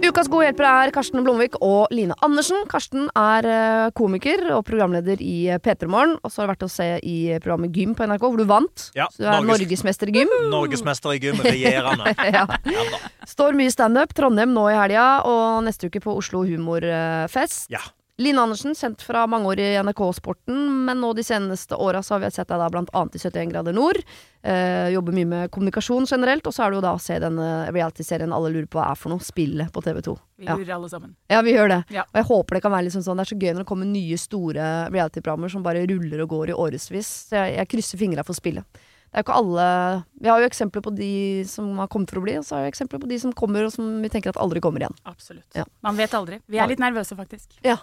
Ukas gode hjelpere er Karsten Blomvik og Line Andersen. Karsten er eh, komiker og programleder i eh, P3 Morgen. Og så har du vært å se i programmet Gym på NRK, hvor du vant. Ja, så du er Norges- norgesmester i gym. Norgesmester i gym, regjerende. ja. Ja. Står mye standup. Trondheim nå i helga, og neste uke på Oslo Humorfest. Ja. Line Andersen, kjent fra mange år i NRK-sporten, men nå de seneste åra så har vi sett deg da blant annet i 71 grader nord. Eh, jobber mye med kommunikasjon generelt, og så er det jo da å se denne reality-serien alle lurer på hva er for noe, spillet på TV2. Vi Ja. lurer alle sammen. Ja, vi gjør det. Ja. Og jeg håper det kan være liksom sånn. Det er så gøy når det kommer nye, store reality-programmer som bare ruller og går i årevis. Så jeg, jeg krysser fingra for spillet. Det er jo ikke alle Vi har jo eksempler på de som har kommet for å bli, og så har vi eksempler på de som kommer, og som vi tenker at aldri kommer igjen. Absolutt. Ja. Man vet aldri. Vi er litt nervøse, faktisk. Ja.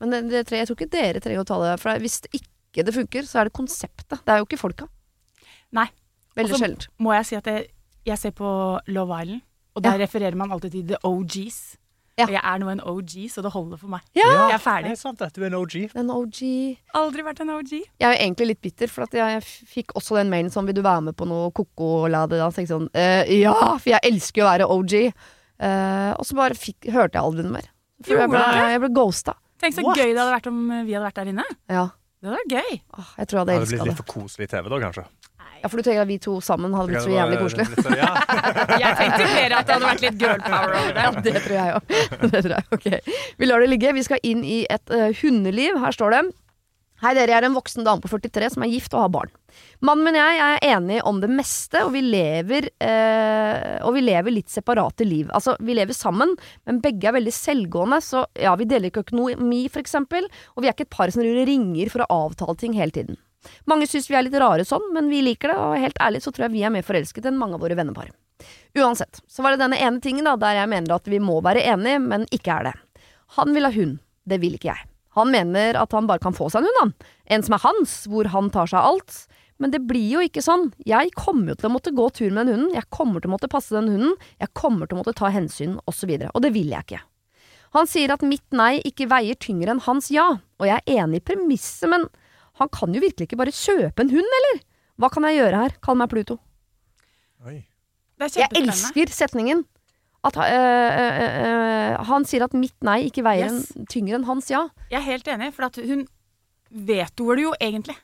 Men det, det, jeg tror ikke dere trenger å ta det, for hvis det ikke det funker, så er det konseptet. Det er jo ikke folka. Nei. Veldig Og så sjeldent. Må jeg si at jeg, jeg ser på Love Island, og der Ja. refererer man alltid til the OGs. Ja. Og jeg er nå en OG, så det holder for meg. Ja! Jeg er ferdig. Det er sant, at du er en OG. En OG Aldri vært en OG. Jeg er jo egentlig litt bitter, for at jeg f- fikk også den mailen sånn Vil du være med på noe koko-lade? Da tenkte jeg sånn uh, Ja, for jeg elsker jo å være OG. Uh, og så bare fikk, hørte jeg aldri noe mer. For jeg ble, jeg ble ghosta. Tenk så What? gøy det hadde vært om vi hadde vært der inne. Ja. Det hadde vært gøy. Åh, jeg tror jeg hadde Hadde det elska blitt det. litt for koselig TV da, kanskje? Ja, For du tenker at vi to sammen hadde blitt så jævlig koselig? Litt så- Ja. Jeg tenkte mer at det hadde vært litt girl power over det. Ja, det tror jeg òg. Vi lar det ligge. Vi skal inn i et eh, hundeliv. Her står det. Hei, dere. Jeg er en voksen dame på 43 som er gift og har barn. Mannen min og jeg er enige om det meste, og vi lever, eh, og vi lever litt separate liv. Altså, vi lever sammen, men begge er veldig selvgående, så ja, vi deler ikke økonomi, for eksempel, og vi er ikke et par som ringer for å avtale ting hele tiden. Mange syns vi er litt rare sånn, men vi liker det, og helt ærlig så tror jeg vi er mer forelsket enn mange av våre vennepar. Uansett, så var det denne ene tingen da, der jeg mener at vi må være enige, men ikke er det. Han vil ha hund, det vil ikke jeg. Han mener at han bare kan få seg en hund, han. En som er hans, hvor han tar seg av alt. Men det blir jo ikke sånn. Jeg kommer jo til å måtte gå tur med den hunden, jeg kommer til å måtte passe den hunden, jeg kommer til å måtte ta hensyn, osv. Og, så og det vil jeg ikke. Han sier at mitt nei ikke veier tyngre enn hans ja, og jeg er enig i premisset, men han kan jo virkelig ikke bare kjøpe en hund, eller? Hva kan jeg gjøre her? Kall meg Pluto. Oi. Det er Jeg elsker setningen. At øh, øh, han sier at mitt nei ikke veier Yes. tyngre enn hans ja. Jeg er helt enig, for at hun vetoer det jo egentlig.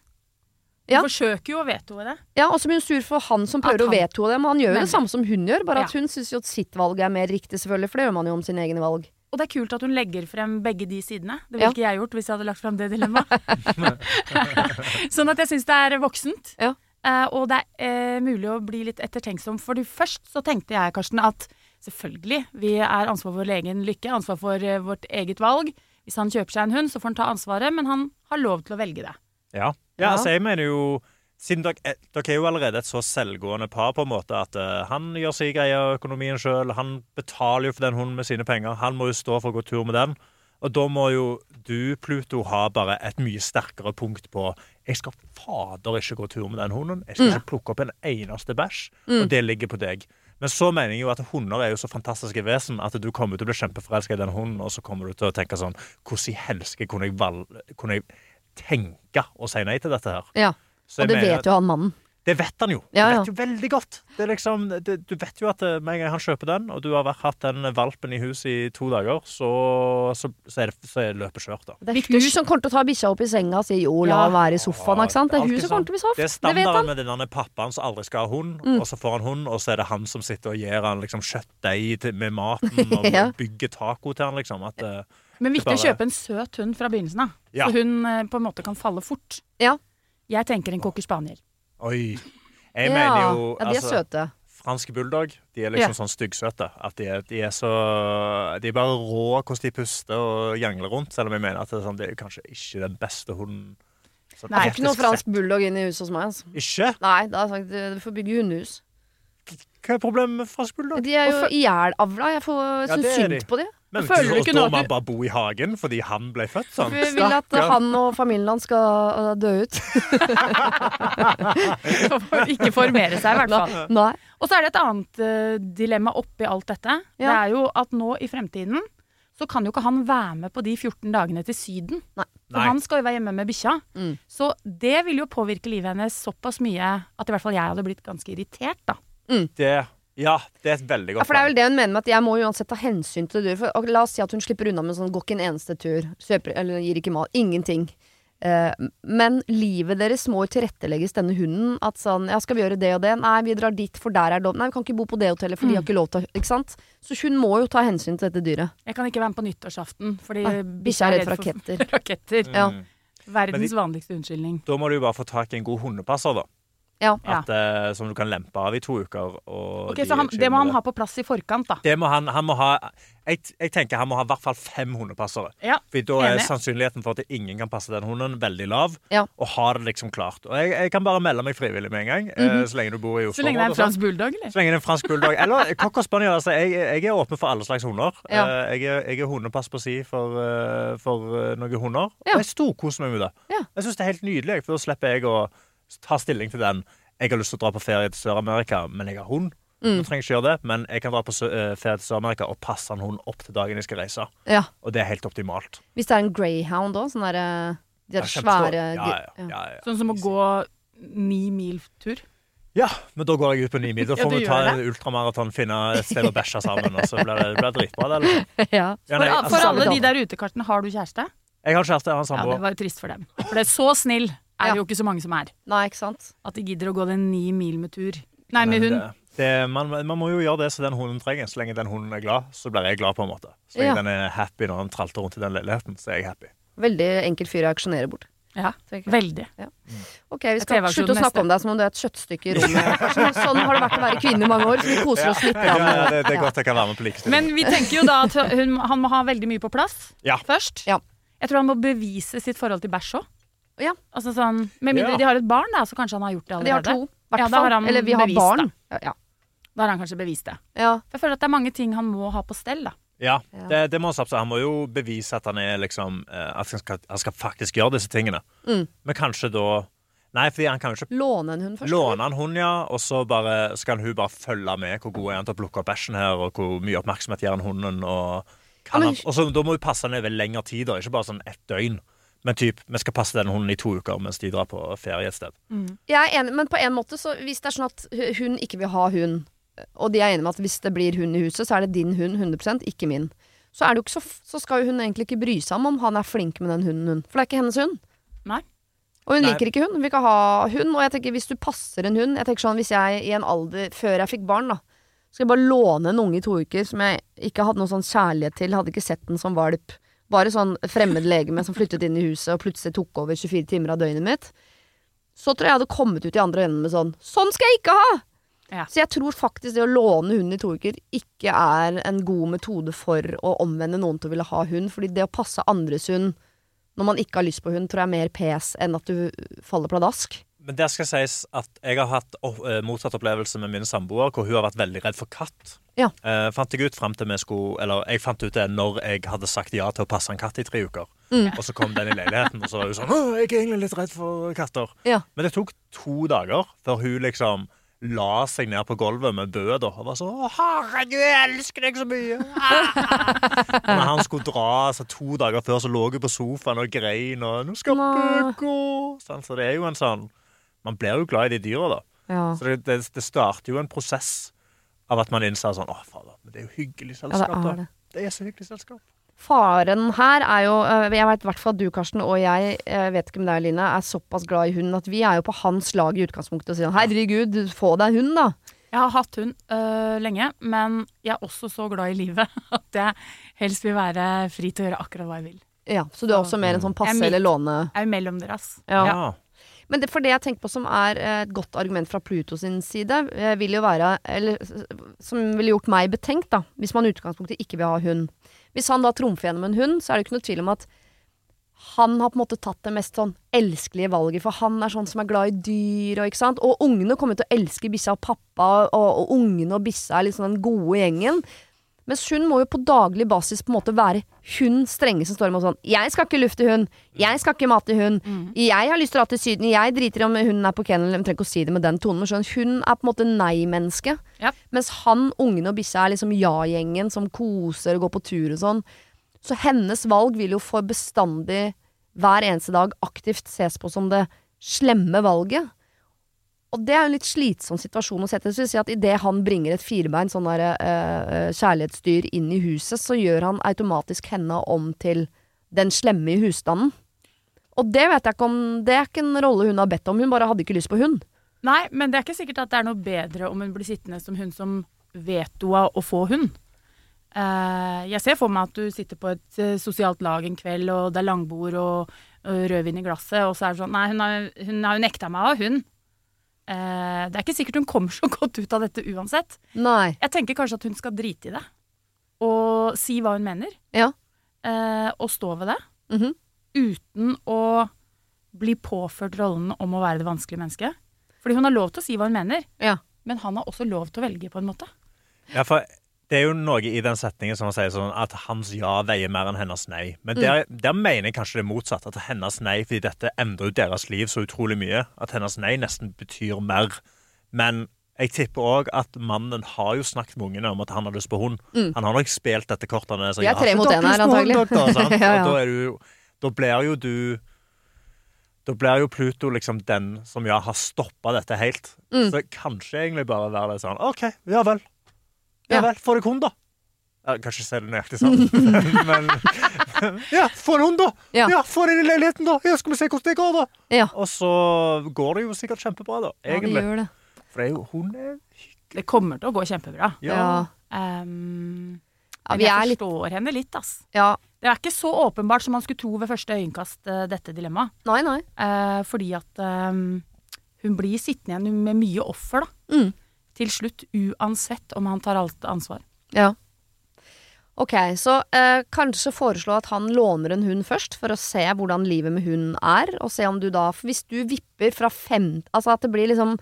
Hun Ja. forsøker jo å vetoe det. Ja, Og så blir hun sur for han som prøver han... å vetoe det, men han gjør jo det samme som hun gjør, bare at Ja. hun syns jo at sitt valg er mer riktig, selvfølgelig, for det gjør man jo om sine egne valg. Og det er kult at hun legger frem begge de sidene. Det ville Ja. ikke jeg gjort hvis jeg hadde lagt frem det dilemmaet. sånn at jeg syns det er voksent. Ja. Uh, og det er uh, mulig å bli litt ettertenksom. For først så tenkte jeg, Karsten, at selvfølgelig, vi er ansvar for vår egen lykke, ansvar for eh, vårt eget valg. Hvis han kjøper seg en hund, så får han ta ansvaret, men han har lov til å velge det. Ja. ja, altså jeg mener jo siden dere, er- dere er jo allerede et så selvgående par, på en måte, at uh, han gjør sin greie av økonomien sjøl. Han betaler jo for den hunden med sine penger. Han må jo stå for å gå tur med den. Og da må jo du, Pluto, ha bare et mye sterkere punkt på Jeg skal fader ikke gå tur med den hunden. Jeg skal ikke plukke opp en eneste bæsj. Og det ligger på deg. Men så mener jeg jo at hunder er jo så fantastiske vesen at du kommer til å bli kjempeforelska i den hunden, og så kommer du til å tenke sånn Hvordan i helsike kunne kunne jeg tenke å si nei til dette her? Ja, Så Og det mener vet jo han mannen. Det vet han jo. Ja, Du vet jo veldig godt. Det er liksom, det, du vet jo at eh, med en gang han kjøper den, og du har vært, hatt den valpen i huset i to dager, så, så, så, er, det, så er løpet kjørt, da. Det er hun som kommer til å ta bikkja opp i senga og si jo, la Ja. han være i sofaen, ikke sant. Det er hun som kommer til å bli soft. Det er Det standarden med denne pappaen som aldri skal ha hund, Mm. og så får han hund, og så er det han som sitter og gir han liksom kjøttdeig med maten, og Ja. bygger taco til han, liksom. At, eh, Men viktig å kjøpe en søt hund fra begynnelsen av, Ja. så hun eh, på en måte kan falle fort. Ja. Jeg tenker en cocker spaniel. Oi. Jeg Ja, mener jo ja, de er altså, søte. Franske bulldog de er liksom Ja. sånn styggsøte. At de er, de er så De er bare rå hvordan de puster og jangler rundt. Selv om jeg mener at det er, sånn, det er kanskje ikke den beste hunden. sånn Nei, ikke noe fransk bulldog inn i huset hos meg. Altså. Ikke? Nei, da har jeg sagt du får bygge hundehus. Hva er problemet med fransk bulldog? De er jo ihjelavla. Jeg får Ja, er synd på de. Men føler du ikke nå at man du- bare bo i hagen fordi han ble født sånn? Vi vil at han og familien hans skal uh, dø ut. Ikke formere seg, i hvert fall. Nei. Og så er det et annet eh, dilemma oppi alt dette. Det er jo at nå i fremtiden så kan jo ikke han være med på de 14 dagene til Syden. Nei. For Nei. han skal jo være hjemme med bikkja. Mm. Så det vil jo påvirke livet hennes såpass mye at i hvert fall jeg hadde blitt ganske irritert, da. Det, ja, det er et veldig godt Ja, for det er vel det hun mener med at jeg må uansett ta hensyn til dyr. For, og la oss si at hun slipper unna med sånn går ikke en eneste tur, kjøper, eller gir ikke mat. Ingenting. Eh, men livet deres må jo tilrettelegges denne hunden. At sånn Ja, skal vi gjøre det og det? Nei, vi drar dit, for der er det Nei, vi kan ikke bo på det hotellet, for de har ikke lov til Ikke sant? Så hun må jo ta hensyn til dette dyret. Jeg kan ikke være med på nyttårsaften fordi Ah, Bikkja er redd for raketter. raketter. Ja. Mm. Verdens de, vanligste unnskyldning. Da må du jo bare få tak i en god hundepasser, da. Ja. At, uh, som du kan lempe av i to uker. Og Ok, de Så han, det må han ha på plass i forkant, da. Det må han, han må ha jeg, jeg tenker han må ha i hvert fall fem hundepassere. Ja, For da er enig. sannsynligheten for at ingen kan passe den hunden, veldig lav. Ja. Og har det liksom klart. Og jeg, jeg kan bare melde meg frivillig med en gang, eh, så lenge du bor i Oslo. Så lenge det er en fransk bulldog, eller? Så lenge det er en fransk bulldog. Eller cocker spaniel. Altså, jeg, jeg er åpen for alle slags hunder. Ja. Eh, Jeg, er, jeg er hundepass på si for, for noen hunder. Ja. Og jeg storkoser meg med det. Ja. Jeg syns det er helt nydelig, for da slipper jeg å ta stilling til den. Jeg har lyst til å dra på ferie til Sør-Amerika, men jeg har hund. Mm. Trenger ikke gjøre det, men jeg kan dra på eh, ferie til Sør-Amerika og passe en hund opp til dagen jeg skal reise. ja. Og det er helt optimalt. Hvis det er en greyhound òg, sånn derre De der svære ja, ja, ja, ja. Sånn som å gå ni mil tur. ja, men da går jeg ut på ni mil. Da får du vi ta en ultramaraton, finne et sted å bæsje sammen, og så blir det, blir det dritbra. Det, liksom. ja. ja, For, nei, for altså, alle de der ute, Karsten, har du kjæreste? jeg har kjæreste, jeg har en Ja, det var jo trist for dem. For det er så snill er Ja. det jo ikke så mange som er. Nei, ikke sant. At de gidder å gå den ni mil med tur. Nei, med hund. det- Det, man, man må jo gjøre det som den hunden trenger. Så lenge den hunden er glad, så blir jeg glad. på en måte Så lenge Ja. den er happy når den tralter rundt i den leiligheten, så er jeg happy. Veldig enkel fyr å auksjonere bort. Ja, veldig. Ja. veldig. Ok, vi skal slutte å snakke neste. om deg som om du er et kjøttstykke i rommet. Sånn har det vært å være kvinne i mange år, så vi koser oss litt. Ja, ja, det, det er godt jeg kan være med på likestilling. Men vi tenker jo da at hun, han må ha veldig mye på plass Ja. først. Ja. Jeg tror han må bevise sitt forhold til bæsj òg. Ja. Altså sånn, med mindre Ja. de har et barn, da, så kanskje han har gjort det De har allerede. to, i hvert Ja, da har fall. han Eller vi har bevist barn. Ja, ja. Da har han kanskje bevist det. ja. For jeg føler at det er mange ting han må ha på stell. da. Ja, Ja. det, det må han absolutt. Han må jo bevise at han er liksom eh, At han skal, han skal faktisk gjøre disse tingene. Mm. Men kanskje da Nei, fordi han kan jo ikke Låne en hund først. låne en hund, ja, og så bare skal hun bare følge med. Hvor god er han til å plukke opp bæsjen her, og hvor mye oppmerksomhet gir han hunden? Og, kan Ja, men- han, og så, da må hun passe ned over lengre tid, da. ikke bare sånn ett døgn. Men typ, vi skal passe den hunden i to uker mens de drar på ferie et sted. Jeg er enig, men på en måte, så hvis det er sånn at hun ikke vil ha hund, og de er enige med at hvis det blir hund i huset, så er det din hund 100% ikke min. Så, er det jo ikke så, så skal jo hun egentlig ikke bry seg om om han er flink med den hunden, hun. For det er ikke hennes hund. Nei. Og hun Nei. liker ikke hund. Hun vil ikke ha hund. Og jeg tenker hvis du passer en hund Jeg tenker sånn hvis jeg i en alder før jeg fikk barn, da, skal jeg bare låne en unge i to uker som jeg ikke hadde noe sånn kjærlighet til, hadde ikke sett den som valp. Bare sånn fremmed legeme som flyttet inn i huset og plutselig tok over 24 timer av døgnet mitt. Så tror jeg jeg hadde kommet ut i andre enden med sånn Sånn skal jeg ikke ha! Ja. Så jeg tror faktisk det å låne hund i to uker ikke er en god metode for å omvende noen til å ville ha hund. Fordi det å passe andres hund når man ikke har lyst på hund, tror jeg er mer pes enn at du faller pladask. Men det skal sies at jeg har hatt eh, motsatt opplevelse med min samboer, hvor hun har vært veldig redd for katt. Ja. Uh, fant jeg ut frem til vi skulle Eller jeg fant ut det når jeg hadde sagt ja til å passe en katt i tre uker. Mm. Og så kom den i leiligheten, og så var hun sånn Å, jeg er egentlig litt redd for katter. Ja. Men det tok to dager før hun liksom la seg ned på gulvet med bøter og var sånn 'Å, herregud, jeg elsker deg så mye'. og når han skulle dra, altså, to dager før, så lå hun på sofaen og grein og 'Nå skal vi gå'. Sånn, så det er jo en sånn Man blir jo glad i de dyra, da. Ja. Så det, det, det starter jo en prosess av at man innser sånn 'Å, fader, men det er jo hyggelig Ja, selskap', det da. er det. Det er så hyggelig selskap. Faren her er jo øh, Jeg vet i hvert fall at du, Karsten, og jeg, jeg vet ikke om deg, Line, er såpass glad i hund at vi er jo på hans lag i utgangspunktet og sier herregud, få deg hund, da. Jeg har hatt hund øh, lenge, men jeg er også så glad i livet at jeg helst vil være fri til å gjøre akkurat hva jeg vil. Ja, Så du er også mer en sånn er passe eller låne Jeg er mellom dere, ass. Ja. Ja. Men det, for det jeg tenker på som er eh, et godt argument fra Pluto sin side, eh, vil jo være Eller som ville gjort meg betenkt, da, hvis man i utgangspunktet ikke vil ha hund. Hvis han da trumfer gjennom en hund, så er det ikke noe tvil om at han har på en måte tatt det mest sånn elskelige valget, for han er sånn som er glad i dyr og ikke sant. Og ungene kommer til å elske bikkja og pappa, og, og ungene og bikkja er liksom den gode gjengen. Mens hun må jo på daglig basis på en måte være hun strenge som står imot sånn 'Jeg skal ikke lufte hund. Jeg skal ikke mate hund. Jeg har lyst til å dra til Syden. Jeg driter i om hunden er på kennel.' Jeg trenger ikke å si det med den tonen, men hun er på en måte nei-menneske. Ja. Mens han, ungene og bikkja er liksom ja-gjengen som koser og går på tur og sånn. Så hennes valg vil jo for bestandig, hver eneste dag, aktivt ses på som det slemme valget. Og det er en litt slitsom situasjon å sette. Vil si at idet han bringer et firebein sånn der, uh, kjærlighetsdyr inn i huset, så gjør han automatisk henne om til den slemme i husstanden. Og det vet jeg ikke om Det er ikke en rolle hun har bedt om. Hun bare hadde ikke lyst på hund. Nei, men det er ikke sikkert at det er noe bedre om hun blir sittende som hun som vetoa å få hund. Uh, jeg ser for meg at du sitter på et uh, sosialt lag en kveld, og det er langbord og, og rødvin i glasset, og så er det sånn Nei, hun har, jo nekta meg ha hund. Eh, det er ikke sikkert hun kommer så godt ut av dette uansett. Nei. Jeg tenker kanskje at hun skal drite i det. Og si hva hun mener. Ja. Eh, og stå ved det. Mhm. Uten å bli påført rollen om å være det vanskelige mennesket. Fordi hun har lov til å si hva hun mener, Ja. men han har også lov til å velge, på en måte. Ja, for det er jo noe i den setningen som han sier sånn at hans ja veier mer enn hennes nei. Men der, der mener jeg kanskje det motsatte. motsatt. At hennes nei, fordi dette endrer jo deres liv så utrolig mye, at hennes nei nesten betyr mer. Men jeg tipper òg at mannen har jo snakket med ungene om at han har lyst på hund. Han har nok spilt dette kortet. Han er sånn, «Ja, tre mot én her, antagelig. hund, antagelig.» Ja, ja. Og Da, du, da blir jo du Da blir jo Pluto liksom den som ja, har stoppa dette helt. Mm. Så kanskje egentlig bare være litt sånn OK, ja vel. Ja Ja. vel, få deg hund, da. Jeg kan ikke si det nøyaktig sånn, men Ja, få en hund, da! Ja. Ja, Få den i leiligheten, da! Ja, skal vi se hvordan det går, da! Ja. Og så går det jo sikkert kjempebra, da. Ja, det gjør det. For det er jo hun er Det kommer til å gå kjempebra. Ja. Ja. Um, Ja, men vi jeg er litt forstår henne litt, ass. Ja. Det er ikke så åpenbart som man skulle tro ved første øyekast, eh, dette dilemmaet. Nei, nei. Uh, fordi at um, hun blir sittende igjen med mye offer, da. Mm. Til slutt, uansett om han tar alt ansvar. Ja. Ok, så eh, kanskje foreslå at han låner en hund først, for å se hvordan livet med hunden er, og se om du da hvis du vipper fra fem Altså at det blir liksom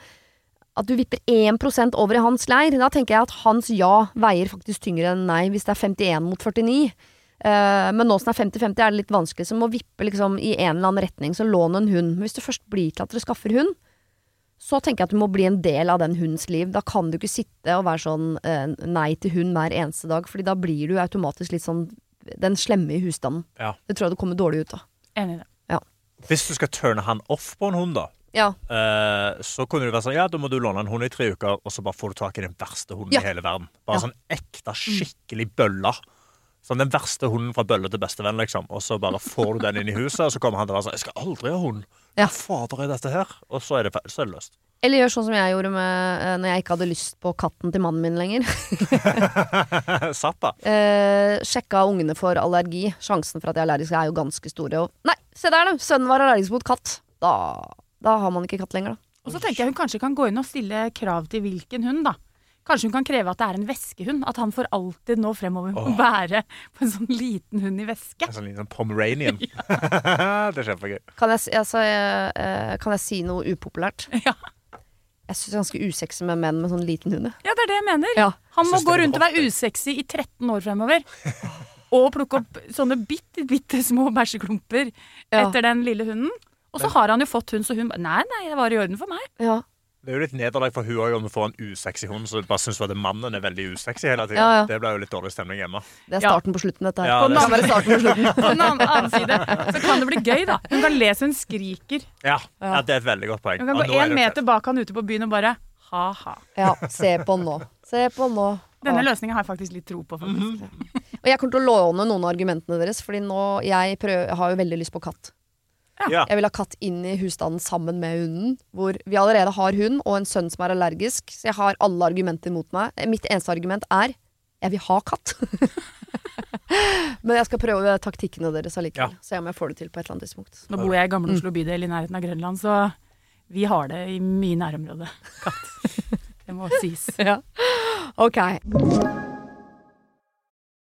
At du vipper 1% over i hans leir, da tenker jeg at hans ja veier faktisk tyngre enn nei, hvis det er 51 mot 49. Eh, men nå som det er 50-50, er det litt vanskelig, så må vippe liksom i en eller annen retning, så lån en hund. Hvis det først blir til at dere skaffer hund, så tenker jeg at du må bli en del av den hundens liv. Da kan du ikke sitte og være sånn eh, nei til hund hver eneste dag, Fordi da blir du automatisk litt sånn den slemme i husstanden. Ja. Det tror jeg du kommer dårlig ut av. Enig i det. Hvis du skal turne han off på en hund, da, Ja. eh, så kunne du være sånn Ja, da må du låne en hund i tre uker, og så bare får du tak i den verste hunden Ja. i hele verden. Bare Ja. sånn ekte, skikkelig bølle. Sånn den verste hunden fra bølle til bestevenn, liksom. Og så bare får du den inn i huset, og så kommer han til å være sånn Jeg skal aldri ha hund. Ja. Hva fader er dette her? Og så er det, så er det løst. Eller gjør sånn som jeg gjorde med, eh, når jeg ikke hadde lyst på katten til mannen min lenger. Zappa. Eh, sjekka ungene for allergi. Sjansen for at jeg er allergisk er jo ganske store. Og nei, se der, da! Sønnen var allergisk mot katt. Da, da har man ikke katt lenger, da. Og så tenker jeg hun kanskje kan gå inn og stille krav til hvilken hund, da. Kanskje hun kan kreve at det er en veskehund. At han for alltid nå fremover må Åh. være på en sånn liten hund i veske. En sånn liten pomeranian. det er kjempegøy. Kan jeg, altså, jeg, eh, kan jeg si noe upopulært? Ja. Jeg syns det er ganske usexy med menn med sånn liten hund. jeg. Ja, det er det jeg mener. Ja. Han må det gå er rundt og være usexy i 13 år fremover. Og plukke opp sånne bitte, bitte små bæsjeklumper Ja. etter den lille hunden. Og så har han jo fått hund, så hun bare Nei, nei, det var i orden for meg. Ja. Det er jo litt nederlag for hun òg om hun får en usexy hund, så du bare syns at mannen er veldig usexy hele tida. Ja, ja. Det blir jo litt dårlig stemning hjemme. Det er Ja. starten på slutten, dette her. Ja, på, det kan være starten på slutten. På den annen, side så kan det bli gøy, da. Hun kan le så hun skriker. Ja, ja. det er et veldig godt poeng. Hun kan gå én meter bak han ute på byen og bare ha-ha. Ja, se på nå. Se på nå. Denne løsninga har jeg faktisk litt tro på, faktisk. Og jeg kommer til å låne noen av argumentene deres, Fordi nå, jeg, prøver, jeg har jo veldig lyst på katt. Ja. Jeg vil ha katt inn i husstanden sammen med hunden. Hvor vi allerede har hund og en sønn som er allergisk. Så jeg har alle argumenter mot meg. Mitt eneste argument er jeg vil ha katt. Men jeg skal prøve taktikkene deres allikevel. Ja. Se om jeg får det til på et eller annet tidspunkt. Nå bor jeg i Gamle Oslo bydel i nærheten av Grønland, så vi har det i mye nærområde. Katt. Det må sies. Ok.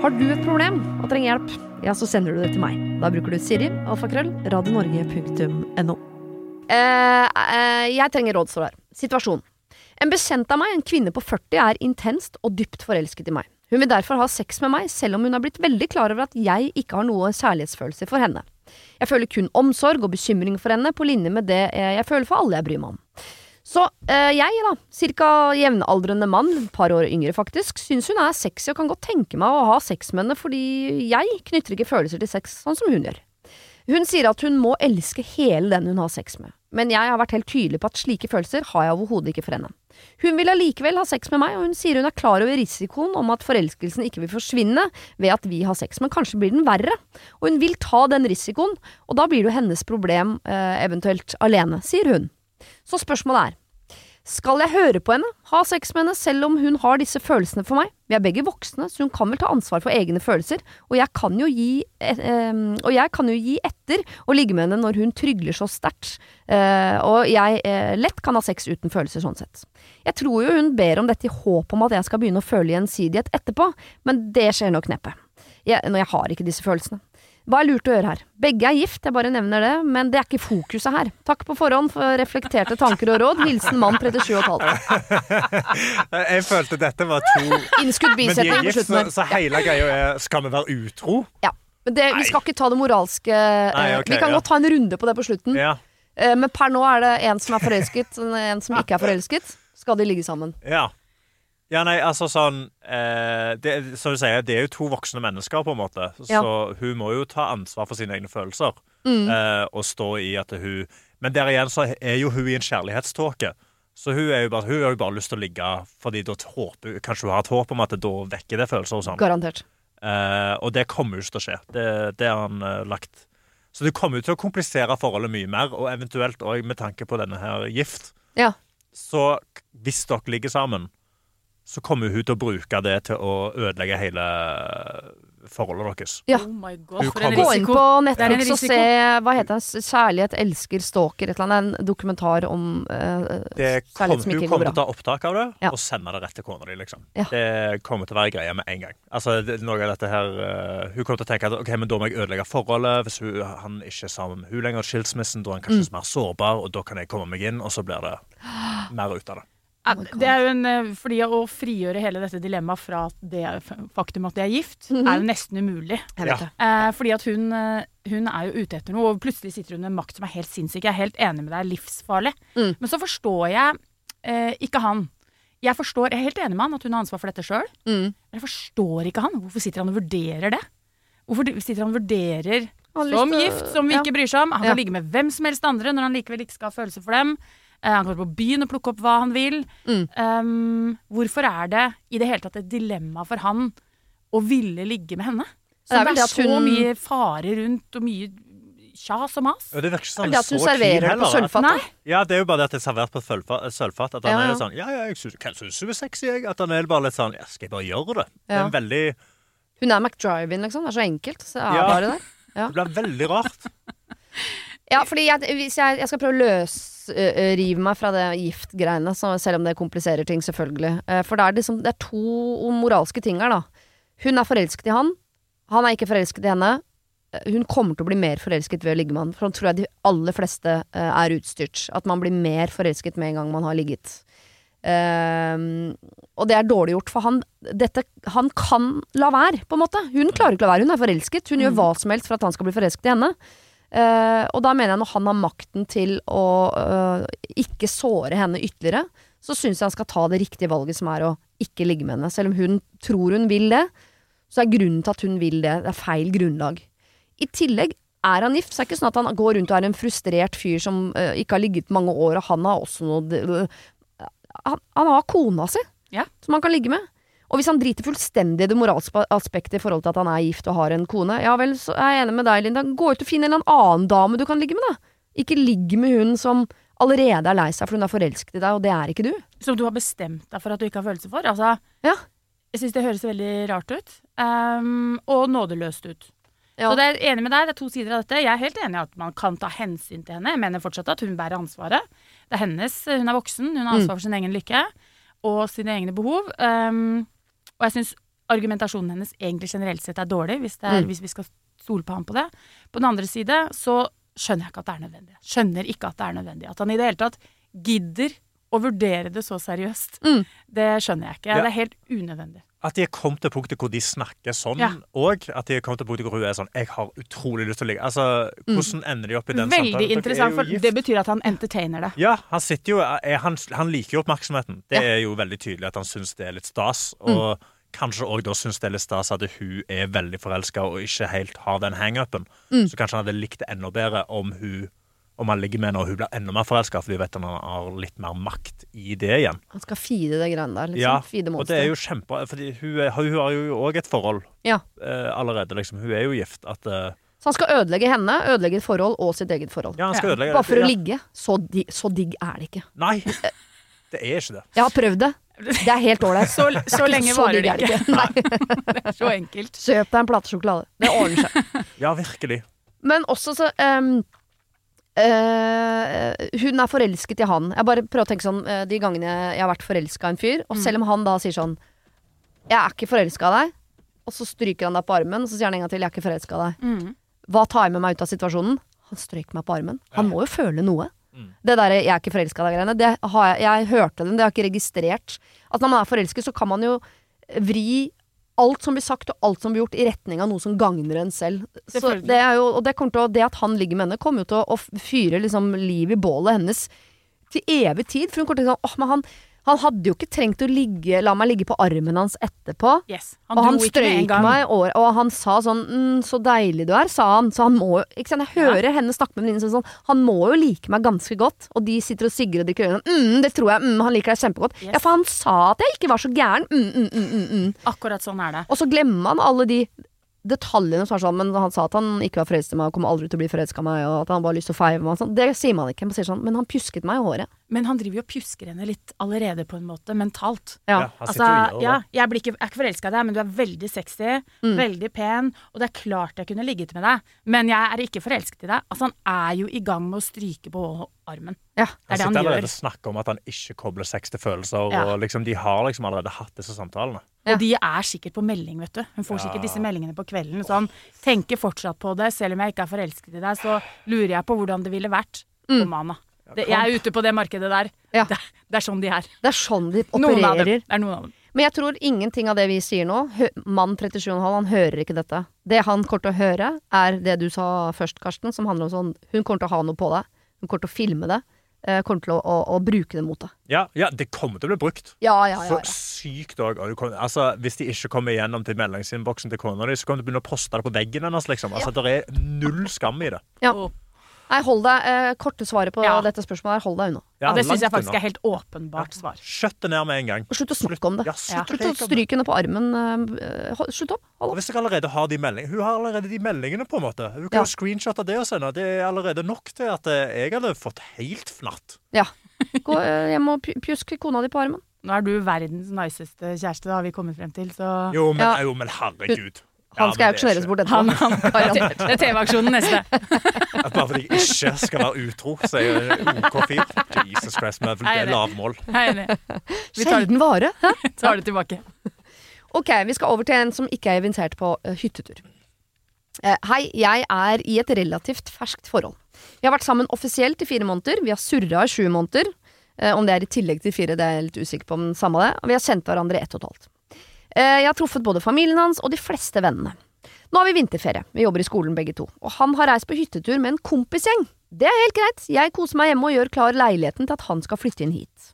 Har du et problem og trenger hjelp, ja, så sender du det til meg. Da bruker du Siri, alfakrøll, radionorge.no. Eh, eh, jeg trenger råd, står det her. Situasjon. En bekjent av meg, en kvinne på 40, er intenst og dypt forelsket i meg. Hun vil derfor ha sex med meg, selv om hun har blitt veldig klar over at jeg ikke har noe kjærlighetsfølelse for henne. Jeg føler kun omsorg og bekymring for henne, på linje med det jeg føler for alle jeg bryr meg om. Så eh, jeg, da, cirka jevnaldrende mann, et par år yngre faktisk, syns hun er sexy og kan godt tenke meg å ha sex med henne fordi jeg knytter ikke følelser til sex sånn som hun gjør. Hun sier at hun må elske hele den hun har sex med, men jeg har vært helt tydelig på at slike følelser har jeg overhodet ikke for henne. Hun vil allikevel ha sex med meg, og hun sier hun er klar over risikoen om at forelskelsen ikke vil forsvinne ved at vi har sex, men kanskje blir den verre. Og hun vil ta den risikoen, og da blir det jo hennes problem, eh, eventuelt alene, sier hun. Så spørsmålet er, skal jeg høre på henne, ha sex med henne, selv om hun har disse følelsene for meg? Vi er begge voksne, så hun kan vel ta ansvar for egne følelser, og jeg kan jo gi, eh, eh, kan jo gi etter og ligge med henne når hun trygler så sterkt, eh, og jeg eh, lett kan ha sex uten følelser, sånn sett. Jeg tror jo hun ber om dette i håp om at jeg skal begynne å føle gjensidighet etterpå, men det skjer nok neppe. Jeg, når jeg har ikke disse følelsene. Hva er lurt å gjøre her? Begge er gift, jeg bare nevner det, men det er ikke fokuset her. Takk på forhånd for reflekterte tanker og råd. Hilsen mann 37,5. jeg følte dette var to Innskudd bisetning på slutten her. Så, så hele greia er skal vi være utro? Ja. Men det, vi skal ikke ta det moralske Nei, eh, okay, Vi kan ja. godt ta en runde på det på slutten. Ja. Eh, men per nå er det en som er forelsket, en som ikke er forelsket. Skal de ligge sammen? Ja. Ja, nei, altså sånn eh, det, Som du sier, det er jo to voksne mennesker, på en måte. Ja. Så hun må jo ta ansvar for sine egne følelser. Mm. Eh, og stå i at hun Men der igjen så er jo hun i en kjærlighetståke. Så hun, er jo bare, hun har jo bare lyst til å ligge fordi da håper, kanskje hun har et håp om at det da vekker det følelser hos sånn. Garantert. Eh, og det kommer jo ikke til å skje. Det, det har han uh, lagt. Så det kommer jo til å komplisere forholdet mye mer, og eventuelt òg med tanke på denne her gift. Ja. Så hvis dere ligger sammen så kommer hun til å bruke det til å ødelegge hele forholdet deres. Ja. Oh my God, kommer... Gå inn på Netflix og se hva heter det, 'Kjærlighet elsker stalker', et eller annet, en dokumentar om uh, kjærlighet som ikke går bra. Hun kommer til å ta opptak av det ja. og sende det rett til kona di, liksom. Ja. Det kommer til å være greia med en gang. Altså, det, noe av dette her uh, Hun kommer til å tenke at ok, men da må jeg ødelegge forholdet hvis hun, han ikke er sammen med hun lenger, skilsmissen, da er han kanskje mm. mer sårbar, og da kan jeg komme meg inn, og så blir det mer ut av det. Oh det er jo en, eh, fordi Å frigjøre hele dette dilemmaet fra det faktum at de er gift, mm -hmm. er jo nesten umulig. Ja. Eh, fordi at hun, eh, hun, er jo ute etter noe, og plutselig sitter hun med makt som er helt sinnssyk. Jeg er helt enig med deg, livsfarlig. Mm. Men så forstår jeg eh, ikke han. Jeg, forstår, jeg er helt enig med han at hun har ansvar for dette sjøl. Mm. Men jeg forstår ikke han. Hvorfor sitter han og vurderer det? Hvorfor sitter han og vurderer som gift, som vi ja. ikke bryr seg om? Han kan ligge med hvem som helst andre når han likevel ikke skal ha følelser for dem. Uh, han kommer på byen og plukke opp hva han vil. Mm. Um, hvorfor er det i det hele tatt et dilemma for han å ville ligge med henne? Det er Så vel det det er så hun- mye fare rundt, og mye kjas og mas. Og det virker ikke sånn Det at hun så serverer det på. Ja, det er jo bare det at det er servert på et sølvfat. at han Ja, ja. er sånn Ja, ja, jeg syns, hun du er sexy, jeg? At han er bare litt sånn Ja, skal jeg bare gjøre det? Det er en veldig Hun er McDriven, liksom. Det er så enkelt. Så er Ja. bare der. Det blir veldig rart. Ja, fordi jeg, hvis jeg, jeg skal prøve å løsrive meg fra det giftgreiene, selv om det kompliserer ting, selvfølgelig. Eh, For det er, liksom, det er to moralske ting her, da. Hun er forelsket i han. Han er ikke forelsket i henne. Eh, Hun kommer til å bli mer forelsket ved å ligge med han. For nå tror jeg de aller fleste eh, er utstyrt. At man blir mer forelsket med en gang man har ligget. Um, og det er dårlig gjort, for han, dette, han kan la være, på en måte. Hun klarer ikke å la være. Hun er forelsket. Hun gjør hva som helst for at han skal bli forelsket i henne. Eh, og da mener jeg når han har makten til å uh, ikke såre henne ytterligere, så syns jeg han skal ta det riktige valget som er å ikke ligge med henne. Selv om hun tror hun vil det, så er grunnen til at hun vil det, det er feil grunnlag. I tillegg er han gift, så er det ikke sånn at han går rundt og er en frustrert fyr som uh, ikke har ligget mange år, og han har også noe han, han har kona si, Ja. som han kan ligge med. Og hvis han driter fullstendig i det moralske aspektet i forhold til at han er gift og har en kone, ja vel, så er jeg enig med deg, Linda. Gå ut og finn en eller annen dame du kan ligge med, da. Ikke ligg med hun som allerede er lei seg for hun er forelsket i deg, og det er ikke du. Som du har bestemt deg for at du ikke har følelser for. Altså, Ja. Jeg syns det høres veldig rart ut. Um, og nådeløst ut. Ja. Så det er enig med deg, det er to sider av dette. Jeg er helt enig i at man kan ta hensyn til henne. Jeg mener fortsatt at hun bærer ansvaret. Det er hennes, hun er voksen, hun har ansvar for sin egen lykke og sine egne behov. Ehm, og jeg syns argumentasjonen hennes egentlig generelt sett er dårlig, hvis, det er, Mm. hvis vi skal stole på ham på det. På den andre side så skjønner jeg ikke at det er nødvendig. Skjønner ikke at det er nødvendig. At han i det hele tatt gidder å vurdere det så seriøst. Mm. Det skjønner jeg ikke. Ja. Det er helt unødvendig. At de er kommet til punktet hvor de snakker sånn, Ja. og at de er kommet til punktet hvor hun er sånn 'Jeg har utrolig lyst til å ligge'. Altså, Hvordan ender de opp i den Mm. Veldig samtalen? Er interessant, for det betyr at han entertainer det. Ja, han sitter jo er, han, han liker jo oppmerksomheten. Det Ja. er jo veldig tydelig at han syns det er litt stas. Og kanskje òg da syns det er litt stas at hun er veldig forelska og ikke helt har den hangupen. Så kanskje han hadde likt det enda bedre om hun om han ligger med henne og hun blir enda mer forelska, fordi vi vet han har litt mer makt i det igjen. Han skal feede det greiene der, liksom. Ja, feede og det er jo kjempe... Fordi hun, er, hun har jo òg et forhold Ja. eh, allerede, liksom. Hun er jo gift. At eh, Så han skal ødelegge henne, ødelegge et forhold og sitt eget forhold. Ja, han skal Ja, ødelegge Bare for å ja. ligge. Så, di så digg er det ikke. Nei, det er ikke det. Jeg har prøvd det. Det er helt ålreit. Så, så lenge Så varer det ikke. Nei. Det er så enkelt. Kjøp deg en platesjokolade. Det ordner seg. Ja, virkelig. Men også så ehm, eh, Hun er forelsket i han. Jeg bare prøver å tenke sånn uh, de gangene jeg har vært forelska i en fyr, og selv om han da sier sånn Jeg er ikke forelska i deg, og så stryker han deg på armen, og så sier han en gang til Jeg er ikke forelska i deg. Mm. Hva tar jeg med meg ut av situasjonen? Han strøyk meg på armen. Han må jo føle noe. Mm. Det derre 'jeg er ikke forelska i deg'-greiene, det har jeg, jeg hørte den, det har jeg ikke registrert. At når man er forelsket, så kan man jo vri alt som blir sagt og alt som blir gjort, i retning av noe som gagner en selv. Så det, er jo, og det, til å, det at han ligger med henne, kommer jo til å, å fyre liksom liv i bålet hennes til evig tid. For hun kommer til å tenke sånn åh, men han, han hadde jo ikke trengt å ligge, la meg ligge på armen hans etterpå. Yes. og han med en strøyk meg, og, og han sa sånn mm, 'Så deilig du er', sa han. Så han må ikke sant? Jeg hører henne snakke med venninnen sin sånn Han må jo like meg ganske godt. Og de sitter og sigger og drikker øl. Mm, 'Det tror jeg. Mm, han liker deg kjempegodt'. Yes. Ja, for han sa at jeg ikke var så gæren. Mm, mm, mm, mm, mm. Akkurat sånn er det. Og så glemmer han alle de detaljene som er sånn Men han sa at han ikke var forelsket i meg og kommer aldri til å bli forelska i meg, og at han bare har lyst til å feie meg og sånn. Det sier man ikke. Man sier sånn Men han pjusket meg i håret. Men han driver jo og pjusker henne litt allerede, på en måte, mentalt. Ja. Ja, han Altså, sitter det. ja, jeg, blir ikke, jeg er ikke forelska i deg, men du er veldig sexy, Mm. veldig pen, og det er klart jeg kunne ligget med deg, men jeg er ikke forelsket i deg. Altså, han er jo i gang med å stryke på armen. Ja. Det er Han det sitter han allerede og snakker om at han ikke kobler sex til følelser. Ja. Og liksom, De har liksom allerede hatt disse samtalene. Og de er sikkert på melding, vet du. Hun får sikkert disse meldingene på kvelden. Sånn, tenker fortsatt på det, selv om jeg ikke er forelsket i deg, så lurer jeg på hvordan det ville vært Mm. på Mana. Det, jeg er ute på det markedet der. Det, det er sånn de er. Det er sånn de Noen av dem. opererer. Det er noen av dem. Men jeg tror ingenting av det vi sier nå Mann 37,5, han hører ikke dette. Det han kommer til å høre, er det du sa først, Karsten, som handler om sånn Hun kommer til å ha noe på deg. Hun kommer til å filme det. Eh, kommer til å, å, å bruke det mot deg. Ja, ja, det kommer til å bli brukt. Ja, ja, ja. Så sykt òg. Altså, hvis de ikke kommer igjennom til meldingsinnboksen til kona di, så kommer de til å begynne å poste det på veggen hennes. Liksom. Altså, Det er null skam i det. Ja. Nei, hold deg. Eh, korte svaret på Ja. dette spørsmålet er hold deg unna. Ja, det syns jeg faktisk er helt åpenbart svar. Skjøtt det ned med en gang. Og slutt å snakke om det. Ja, slutt å Slutt å reke om det. stryke henne på armen. eh, hold- slutt opp. Og Hold opp. hvis jeg allerede har de meldingene Hun har allerede de meldingene, på en måte. Hun kan Ja. jo screenshotte det og sende. Det er allerede nok til at eh, jeg hadde fått helt fnatt. Ja. Gå eh, hjem og pj- pjusk kona di på armen. Nå er du verdens niceste kjæreste, det har vi kommet frem til, så Jo, men, Ja. jo, men herregud. Han skal ja, er auksjoneres bort etterpå. han, han, Det er TV-aksjonen neste. At bare fordi jeg ikke skal være utro, så er jeg OK fyr. Jesus Christ, med det- er lavmål. Vi tar det, Sjelden vare. Hæ? tar det tilbake. Ok, vi skal over til en som ikke er invitert på eh, hyttetur. Eh, hei, jeg er i et relativt ferskt forhold. Vi har vært sammen offisielt i fire måneder. Vi har surra i sju måneder. Eh, om det er i tillegg til fire, det er jeg litt usikker på, men samme det. Og vi har kjent hverandre i ett og et halvt. Eh, jeg har truffet både familien hans og de fleste vennene. Nå har vi vinterferie. Vi jobber i skolen begge to. Og han har reist på hyttetur med en kompisgjeng. Det er helt greit. Jeg koser meg hjemme og gjør klar leiligheten til at han skal flytte inn hit.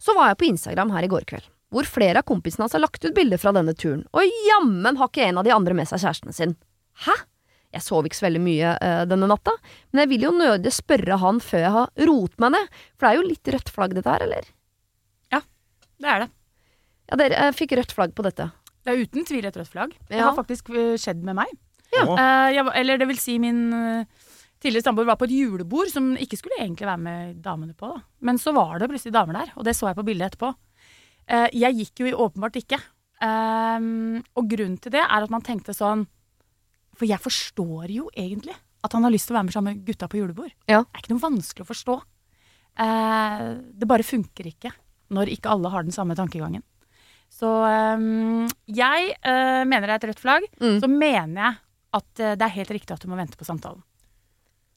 Så var jeg på Instagram her i går kveld, hvor flere av kompisene hans har lagt ut bilder fra denne turen, og jammen har ikke en av de andre med seg kjæresten sin. Hæ? Jeg sov ikke så veldig mye øh, denne natta, men jeg vil jo nødig spørre han før jeg har roet meg ned, for det er jo litt rødt flagg dette her, eller? Ja, Det er det. Ja, dere jeg fikk rødt flagg på dette. Det er uten tvil et rødt flagg. Det har faktisk eh, skjedd med meg. Ja. Eh, jeg, eller det vil si min eh, tidligere samboer var på et julebord som ikke skulle egentlig være med damene på. Da. Men så var det plutselig damer der, og det så jeg på bildet etterpå. Eh, jeg gikk jo åpenbart ikke. Ehm, og grunnen til det er at man tenkte sånn For jeg forstår jo egentlig at han har lyst til å være med sammen med gutta på julebord. Ja. Det er ikke noe vanskelig å forstå. Eh, det bare funker ikke når ikke alle har den samme tankegangen. Så um, jeg uh, mener det er et rødt flagg. Mm. Så mener jeg at uh, det er helt riktig at du må vente på samtalen.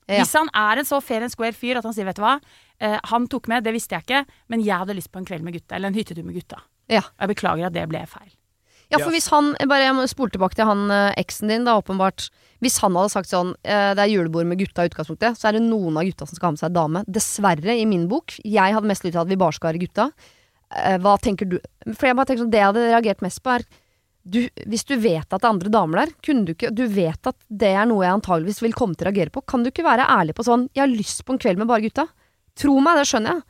Ja. Hvis han er en så fair and square fyr at han sier vet du hva, uh, han tok med, det visste jeg ikke, men jeg hadde lyst på en kveld med gutta, eller en hyttetur med gutta. Ja. Og jeg beklager at det ble feil. Ja, for hvis han Bare jeg må spole tilbake til han eh, eksen din, da, åpenbart. Hvis han hadde sagt sånn eh, Det er julebord med gutta i utgangspunktet, så er det noen av gutta som skal ha med seg dame. Dessverre, i min bok. Jeg hadde mest lyst til at vi bare skal være gutta. Eh, hva tenker du For jeg bare tenker sånn Det jeg hadde reagert mest på, er du, hvis du vet at det er andre damer der, kunne du ikke Du vet at det er noe jeg antageligvis vil komme til å reagere på. Kan du ikke være ærlig på sånn 'Jeg har lyst på en kveld med bare gutta'? Tro meg, det skjønner jeg.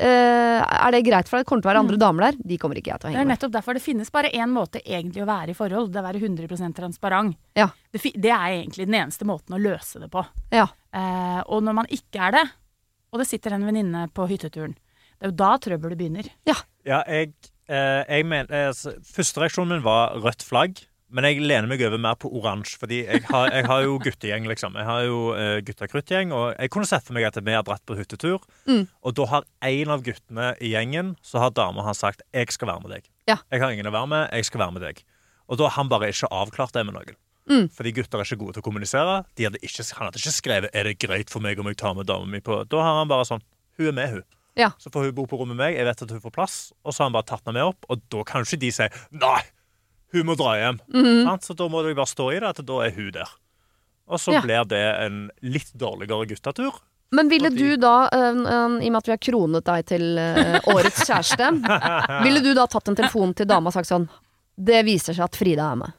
Uh, er det greit for deg? Det kommer til å være andre damer der. De kommer ikke jeg til å henge med. Det er nettopp derfor det finnes bare én måte egentlig å være i forhold. Det er å være 100% transparent. Ja. Det, det er egentlig den eneste måten å løse det på. Ja. Uh, og når man ikke er det, og det sitter en venninne på hytteturen, det er jo da trøbbelet begynner. Ja, jeg, eh, jeg mener eh, altså, Første reaksjonen min var rødt flagg. Men jeg lener meg over mer på oransje, fordi jeg har, jeg har jo guttegjeng, liksom. Jeg har jo uh, gutta-kruttgjeng, og jeg kunne sett for meg at vi har dratt på hyttetur. Mm. Og da har en av guttene i gjengen, så har dama hans sagt 'jeg skal være med deg'. Ja. Jeg har ingen å være med, jeg skal være med deg. Og da har han bare ikke avklart det med noen. Mm. Fordi gutter er ikke gode til å kommunisere. De hadde ikke, han hadde ikke skrevet 'er det greit for meg om jeg tar med dama mi på Da har han bare sånn 'hun er med, hun'. Ja. Så får hun bo på rommet med meg, jeg vet at hun får plass, og så har han bare tatt henne med opp, og da kan jo ikke de si 'nei, hun må dra hjem'. Mm -hmm. Så da må de bare stå i det, at da er hun der. Og så Ja. blir det en litt dårligere guttetur. Men ville du da, øh, øh, i og med at vi har kronet deg til øh, årets kjæreste, ville du da tatt en telefon til dama og sagt sånn Det viser seg at Frida er med.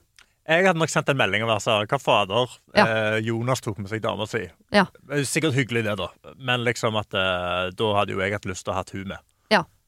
Jeg hadde nok sendt en melding og vært sånn Hva fader? Ja. Eh, Jonas tok med seg dama si. Ja. Eh, Sikkert hyggelig, det, da. Men liksom at eh, da hadde jo jeg hatt lyst til å ha hatt hun med.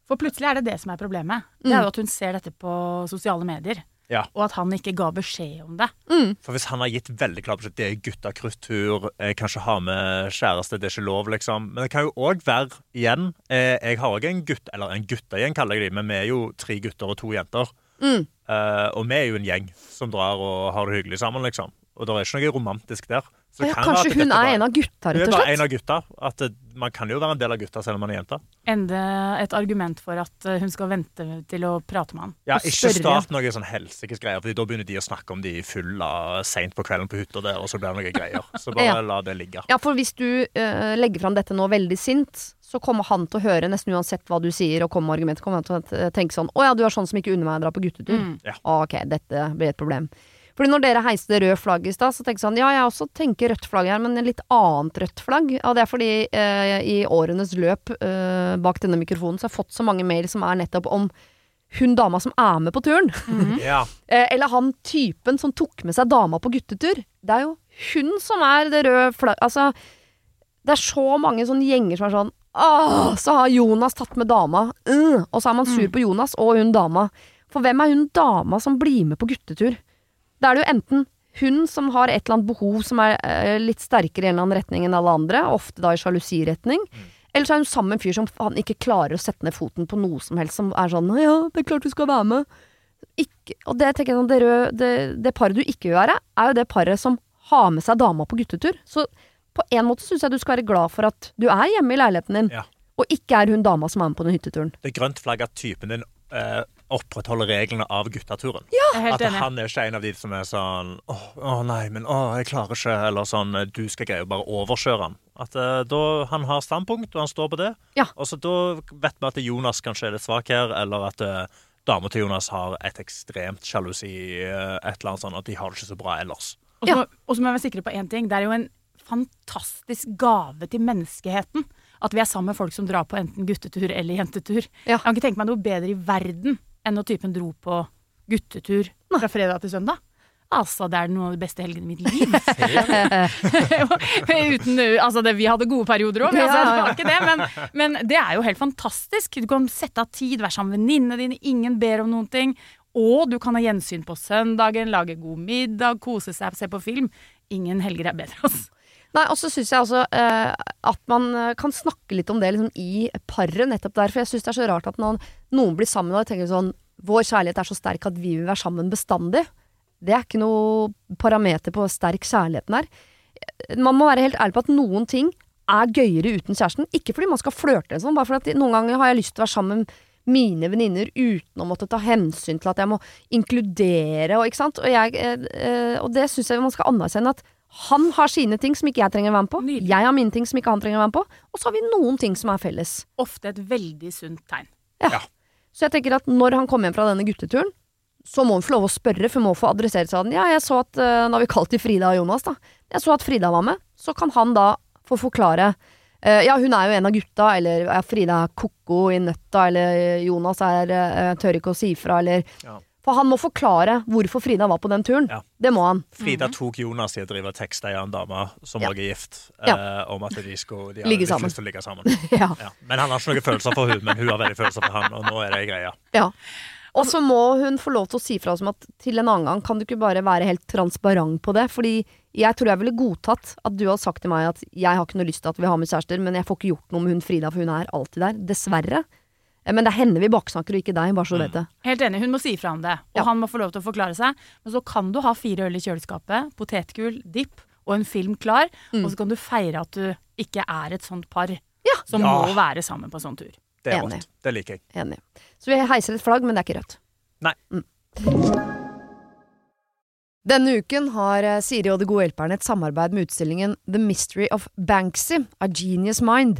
For plutselig er det det som er problemet. Det Mm. er jo at hun ser dette på sosiale medier. Ja. Og at han ikke ga beskjed om det. Mm. For hvis han har gitt veldig klar beskjed det er gutta-kruttur, jeg kan ikke ha med kjæreste, det er ikke lov, liksom. Men det kan jo òg være, igjen eh, Jeg har òg en gutt, eller en guttegjeng, kaller jeg de, men vi er jo tre gutter og to jenter. Mm. Eh, og vi er jo en gjeng som drar og har det hyggelig sammen, liksom. Og det er ikke noe romantisk der. Så ja, kan kanskje hun er bare- en av gutta, rett og slett? Hun er en av gutta. At man kan jo være en del av gutta selv om man er jente. Enda et argument for at eh, hun skal vente til å prate med han. Ja, Ikke start noe sånn helsikes greier, Fordi da begynner de å snakke om de fulla seint på kvelden på hytta der, og så blir det noe greier. Så bare Ja. la det ligge. Ja, for hvis du uh, legger fram dette nå veldig sint, så kommer han til å høre, nesten uansett hva du sier og kommer med argumenter, kommer han til å tenke sånn Å ja, du er sånn som ikke unner meg å dra på guttetur. Mm. Ok, dette blir et problem. Fordi når dere heiste det røde flagget i stad, så tenker jeg sånn Ja, jeg også tenker rødt flagg her, men en litt annet rødt flagg. Og det er fordi eh, i årenes løp eh, bak denne mikrofonen så har jeg fått så mange mail som er nettopp om hun dama som er med på turen. Ja. Eh, eller han typen som tok med seg dama på guttetur. Det er jo hun som er det røde flagget Altså, Det er så mange sånne gjenger som er sånn Åh, så har Jonas tatt med dama. uh, og så er man sur på Jonas og hun dama. For hvem er hun dama som blir med på guttetur? Da er det jo enten hun som har et eller annet behov som er eh, litt sterkere i en eller annen retning enn alle andre, ofte da i sjalusiretning. Eller så er hun sammen med en fyr som han ikke klarer å sette ned foten på noe som helst, som er sånn 'ja, det er klart du skal være med'. Ikke, og det tenker jeg sånn, det, røde- det, det paret du ikke vil være, er jo det paret som har med seg dama på guttetur. Så på en måte syns jeg du skal være glad for at du er hjemme i leiligheten din, Ja. og ikke er hun dama som er med på den hytteturen. Det er grønt flagg at typen din eh, opprettholder reglene av guttaturen. Er At denne. han er ikke en av de som er sånn åh, å nei, men åh, jeg klarer ikke. Eller sånn eh, du skal greie å bare overkjøre han. At uh, da han har standpunkt, og han står på det. Ja. Og så da vet vi at Jonas kanskje er litt svak her, eller at uh, dama til Jonas har et ekstremt sjalusi, uh, et eller annet sånn at de har det ikke så bra ellers. Og så må- og så må jeg være sikre på én ting. Det er jo en fantastisk gave til menneskeheten. At vi er sammen med folk som drar på enten guttetur eller jentetur. Ja. Jeg kan ikke tenke meg noe bedre i verden enn når typen dro på guttetur fra fredag til søndag. Altså, det er noe av de beste helgene i mitt liv. Uten, altså det, vi hadde gode perioder òg, altså, det var ikke det. Men, men det er jo helt fantastisk. Du kan sette av tid, være sammen med venninnene dine, ingen ber om noen ting. Og du kan ha gjensyn på søndagen, lage god middag, kose seg, se på film. Ingen helger er bedre, altså. Nei, og så syns jeg også eh, at man eh, kan snakke litt om det liksom, i paret, nettopp der. For jeg syns det er så rart at noen, noen blir sammen og tenker sånn Vår kjærlighet er så sterk at vi vil være sammen bestandig. Det er ikke noe parameter på sterk kjærligheten her. Man må være helt ærlig på at noen ting er gøyere uten kjæresten. Ikke fordi man skal flørte, sånn, bare fordi noen ganger har jeg lyst til å være sammen med mine venninner uten å måtte ta hensyn til at jeg må inkludere og ikke sant. Og, jeg, eh, eh, og det syns jeg man skal anerkjenne at han har sine ting som ikke jeg trenger å være med på. Nydelig. Jeg har mine ting som ikke han trenger å være med på. Og så har vi noen ting som er felles. Ofte et veldig sunt tegn. Ja. Så jeg tenker at når han kommer hjem fra denne gutteturen, så må hun få lov å spørre, for hun må få adressert seg av den. Ja, jeg så at uh, Nå har vi kalt til Frida og Jonas, da. Jeg så at Frida var med. Så kan han da få forklare eh, Ja, hun er jo en av gutta, eller ja, Frida er ko-ko i nøtta, eller Jonas er uh, tør ikke å si fra, eller Ja. For han må forklare hvorfor Frida var på den turen. Ja. Det må han. Frida tok Jonas i å drive og tekste ei annen dame som Ja. er gift, Ja. eh, om at de skulle de Ligge sammen. lyst til å ligge sammen. Ja. Ja. Men han har ikke noen følelser for hun, men hun har veldig følelser for han, og nå er det greia. Ja. Og så må hun få lov til å si fra som at til en annen gang kan du ikke bare være helt transparent på det. Fordi jeg tror jeg ville godtatt at du hadde sagt til meg at jeg har ikke noe lyst til at vi har med kjærester, men jeg får ikke gjort noe med hun Frida, for hun er alltid der. Dessverre. Eh, Men det er henne vi baksnakker, og ikke deg, bare så du vet det. Helt enig, hun må si fra om det, og Ja. han må få lov til å forklare seg. Men så kan du ha fire øl i kjøleskapet, potetgull, dipp og en film klar, Mm. og så kan du feire at du ikke er et sånt par Ja. som Ja. må være sammen på en sånn tur. Det er Enig. Det liker jeg. Enig. Så vi heiser et flagg, men det er ikke rødt. Nei. Mm. Denne uken har eh, Siri og De gode hjelperne et samarbeid med utstillingen The Mystery of Banksy, A Genius Mind.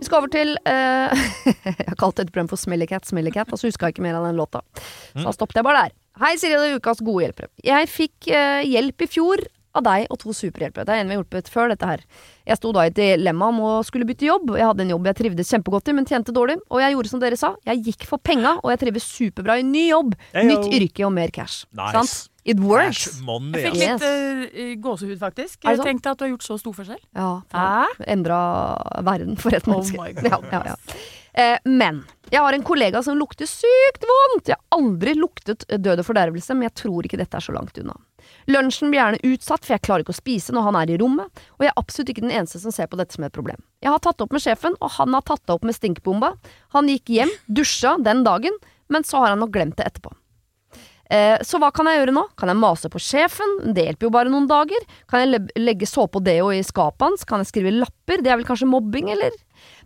Vi skal over til uh, Jeg har kalt dette programmet for Smelly Cat, Smelly Cat, og så huska jeg ikke mer av den låta. Så da stoppet jeg bare der. Hei, Siri og ukas gode hjelpere. Jeg fikk uh, hjelp i fjor av deg og to superhjelpere. Det er en vi har hjulpet før dette her. Jeg sto da i et dilemma om å skulle bytte jobb. Jeg hadde en jobb jeg trivdes kjempegodt i, men tjente dårlig. Og jeg gjorde som dere sa. Jeg gikk for penga, og jeg trives superbra i ny jobb. Heyo. Nytt yrke og mer cash. Nice. Sant? It works. Money, Jeg fikk litt uh, gåsehud, faktisk. Det Jeg sant? tenkte at du har gjort så stor forskjell. Ja, For endra verden for et Oh menneske. my ja, ja, ja. Eh, men jeg har en kollega som lukter sykt vondt. Jeg har aldri luktet død og fordervelse, men jeg tror ikke dette er så langt unna. Lunsjen blir gjerne utsatt, for jeg klarer ikke å spise når han er i rommet, og jeg er absolutt ikke den eneste som ser på dette som et problem. Jeg har tatt det opp med sjefen, og han har tatt det opp med stinkbomba. Han gikk hjem, dusja den dagen, men så har han nok glemt det etterpå. Eh, så hva kan jeg gjøre nå? Kan jeg mase på sjefen? Det hjelper jo bare noen dager. Kan jeg legge såpe og deo i skapet hans? Kan jeg skrive lapper? Det er vel kanskje mobbing, eller?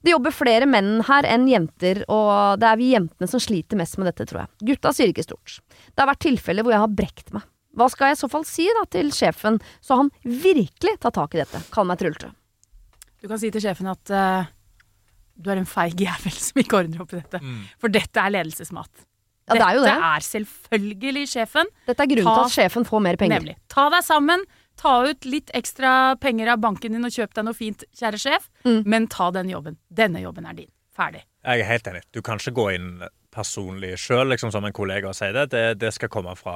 Det jobber flere menn her enn jenter, og det er vi jentene som sliter mest med dette, tror jeg. Gutta sier ikke stort. Det har vært tilfeller hvor jeg har brekt meg. Hva skal jeg i så fall si da til sjefen, så han virkelig tar tak i dette? Kall meg Trulte. Du kan si til sjefen at uh, du er en feig jævel som ikke ordner opp i dette. For dette er ledelsesmat. Ja, det er jo det. Dette er selvfølgelig sjefen. Dette er grunnen Ta- til at sjefen får mer penger. Nemlig. Ta deg sammen. Ta ut litt ekstra penger av banken din og kjøp deg noe fint, kjære sjef. Mm. Men ta den jobben. Denne jobben er din. Ferdig. Jeg er helt enig. Du kan ikke gå inn personlig sjøl, liksom, som en kollega og si det. det. Det skal komme fra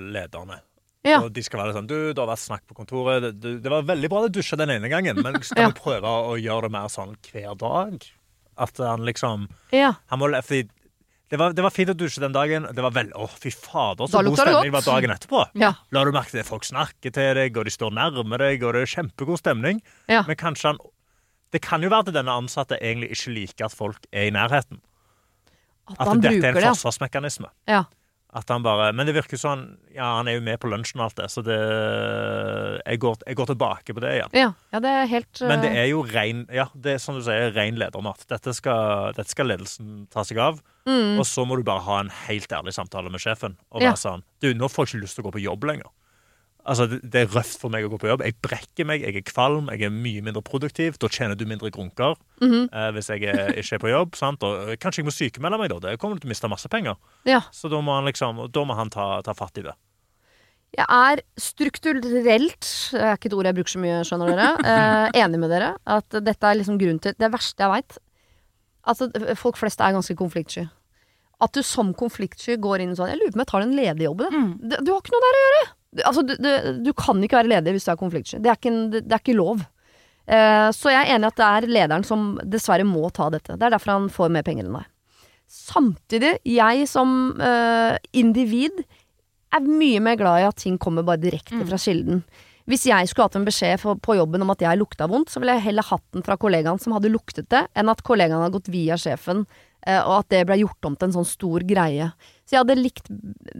lederne. Ja. Og de skal være sånn Du, det har vært snakk på kontoret. Det, det, det var veldig bra du dusja den ene gangen, men skal Ja. vi prøve å gjøre det mer sånn hver dag? At han liksom Ja. han må, det var, det var fint å dusje den dagen. Det var vel, Å, fy fader, så god stemning det var dagen etterpå. Ja. La du merke det? Folk snakker til deg, og de står nærme deg, og det er kjempegod stemning. Ja. Men kanskje han Det kan jo være at denne ansatte egentlig ikke liker at folk er i nærheten. At At han dette er en forsvarsmekanisme. ja. At han bare, Men det virker sånn Ja, han er jo med på lunsjen og alt det, så det Jeg går, jeg går tilbake på det igjen. Ja, ja, det er helt Men det eh, er jo ren Ja, det er som du sier, ren ledermat. Dette skal, dette skal ledelsen ta seg av. mm. Og så må du bare ha en helt ærlig samtale med sjefen. Og Ja. være sånn Du, nå får jeg ikke lyst til å gå på jobb lenger. Altså, det, er røft for meg å gå på jobb. Jeg brekker meg, jeg er kvalm, jeg er mye mindre produktiv. Da tjener du mindre grunker Mhm. eh, hvis jeg er, ikke er på jobb. Sant? Og eh, kanskje jeg må sykemelde meg, da. Det kommer du til å miste masse penger. Ja. Så da må han liksom Da må han ta, ta fatt i det. Jeg er strukturelt, det er ikke et ord jeg bruker så mye, skjønner dere, eh, enig med dere. At dette er liksom grunnen til Det verste jeg veit. Altså, folk flest er ganske konfliktsky. At du som konfliktsky går inn sånn Jeg lurer på om jeg tar den ledige jobben. Mm. Du, du har ikke noe der å gjøre! Altså, du, du, du kan ikke være ledig hvis du er konfliktsky. Det er ikke, en, det, er ikke lov. Eh, så jeg er enig i at det er lederen som dessverre må ta dette. Det er derfor han får mer penger enn deg. Samtidig, jeg som eh, individ er mye mer glad i at ting kommer bare direkte fra kilden. Hvis jeg skulle hatt en beskjed for, på jobben om at jeg lukta vondt, så ville jeg heller hatt den fra kollegaen som hadde luktet det, enn at kollegaen hadde gått via sjefen, og at det ble gjort om til en sånn stor greie. Så jeg hadde likt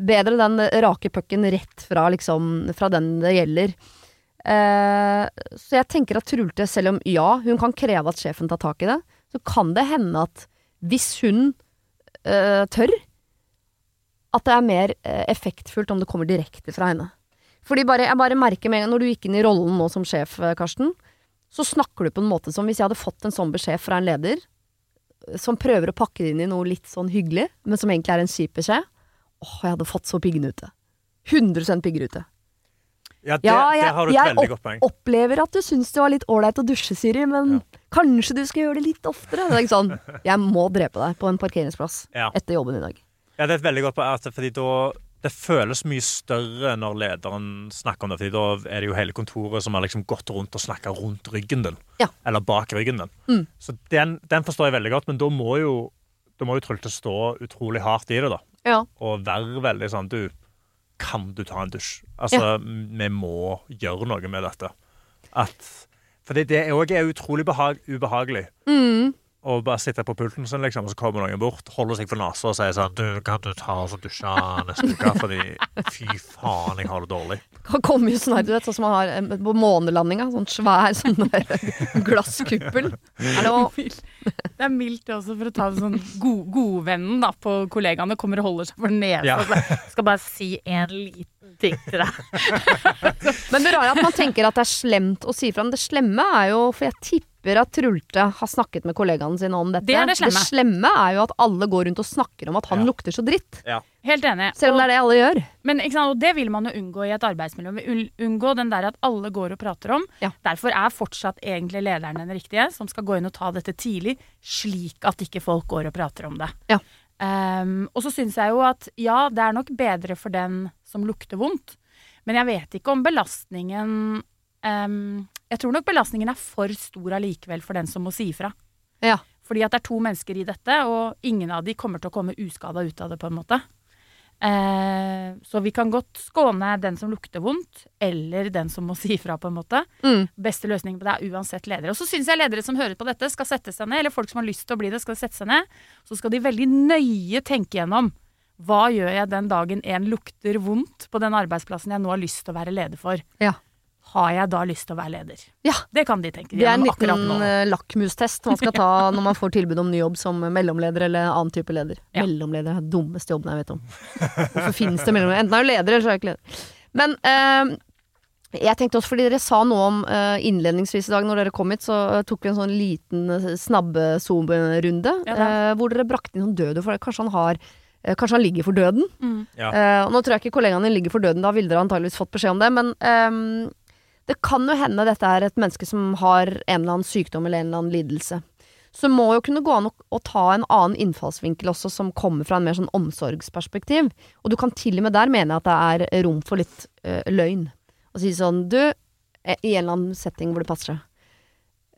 bedre den rake pucken rett fra, liksom, fra den det gjelder. Uh, så jeg tenker at Trulte, selv om ja, hun kan kreve at sjefen tar tak i det, så kan det hende at hvis hun uh, tør, at det er mer uh, effektfullt om det kommer direkte fra henne. Fordi bare, jeg bare merker med en gang når du gikk inn i rollen nå som sjef, eh, Karsten, så snakker du på en måte som hvis jeg hadde fått en sånn beskjed fra en leder, eh, som prøver å pakke det inn i noe litt sånn hyggelig, men som egentlig er en kjip beskjed. Åh, jeg hadde fått så piggene ute. 100 pigger ute. Ja, det, Ja, jeg, det har du et jeg veldig godt poeng. opplever at du syns det var litt ålreit å dusje, Siri, men kanskje du skal gjøre det litt oftere? Det er ikke sånn, jeg må drepe deg på en parkeringsplass Ja. etter jobben i dag. Ja, det er et veldig godt poeng. at- Fordi da det føles mye større når lederen snakker om det. Da er det jo hele kontoret som har liksom gått rundt og snakka rundt ryggen din. Ja. Eller bak ryggen din. Mm. Så den, den forstår jeg veldig godt, men da må jo da må jo Trulte stå utrolig hardt i det, da. Ja. Og være veldig sånn Du, kan du ta en dusj? Altså, vi må gjøre noe med dette. At For det, òg er utrolig behag, ubehagelig. Mm. Og bare sitte på pulten sin, liksom, og så kommer noen bort, holder seg for nesa og sier sånn Du, kan du ta og dusje neste uke? Fordi fy faen, jeg har det dårlig. Han kommer jo sånn her, du vet, sånn som man har på månelandinga. Sånn svær sånn der glasskuppel. Det er mildt også, for å ta det sånn god, godvennen da, på kollegaene kommer og holder seg for nesa. Ja. så Skal bare si en liten ting til deg. Men det rare er at man tenker at det er slemt å si fra. Men det slemme er jo For jeg tipper tipper at Trulte har snakket med kollegaene sine om dette. Det er det slemme. slemme er jo at alle går rundt og snakker om at han Ja. lukter så dritt. Helt enig. Selv om det er det alle gjør. Men ikke sant, og det vil man jo unngå i et arbeidsmiljø. Vi Unngå den der at alle går og prater om. Ja. Derfor er fortsatt egentlig lederen den riktige, som skal gå inn og ta dette tidlig, slik at ikke folk går og prater om det. Ja. Um, og så syns jeg jo at ja, det er nok bedre for den som lukter vondt, men jeg vet ikke om belastningen ehm, Jeg tror nok belastningen er for stor allikevel for den som må si ifra. Ja. Fordi at det er to mennesker i dette, og ingen av de kommer til å komme uskada ut av det, på en måte. Eh, så vi kan godt skåne den som lukter vondt, eller den som må si ifra, på en måte. Mm. Beste løsningen på det er uansett ledere. Og så syns jeg ledere som hører på dette, skal sette seg ned, eller folk som har lyst til å bli det, skal sette seg ned. Så skal de veldig nøye tenke gjennom hva gjør jeg den dagen en lukter vondt på den arbeidsplassen jeg nå har lyst til å være leder for. Ja. Har jeg da lyst til å være leder? Ja. Det kan de tenke Det er en gjennom akkurat liten nå. eh, lakmustest man skal ta når man får tilbud om ny jobb som mellomleder eller annen type leder. Ja. Mellomleder er den dummeste jobben jeg vet om. Hvorfor finnes det mellomleder? Enten er du leder, eller så er du ikke leder. Men eh, jeg tenkte også, fordi dere sa noe om eh, innledningsvis i dag når dere kom hit, så eh, tok vi en sånn liten uh, snabbe-zoom-runde. Ja, eh, hvor dere brakte inn noen døde for det. Kanskje han har eh, Kanskje han ligger for døden? Mm. Ja. Eh, og nå tror jeg ikke kollegaene din ligger for døden, da ville dere antageligvis fått beskjed om det. Men ehm, det kan jo hende dette er et menneske som har en eller annen sykdom eller en eller annen lidelse. Så må jo kunne gå an å, å ta en annen innfallsvinkel også, som kommer fra en mer sånn omsorgsperspektiv. Og du kan til og med der mene at det er rom for litt øh, løgn. Og si sånn Du, eh, i en eller annen setting hvor det passer seg.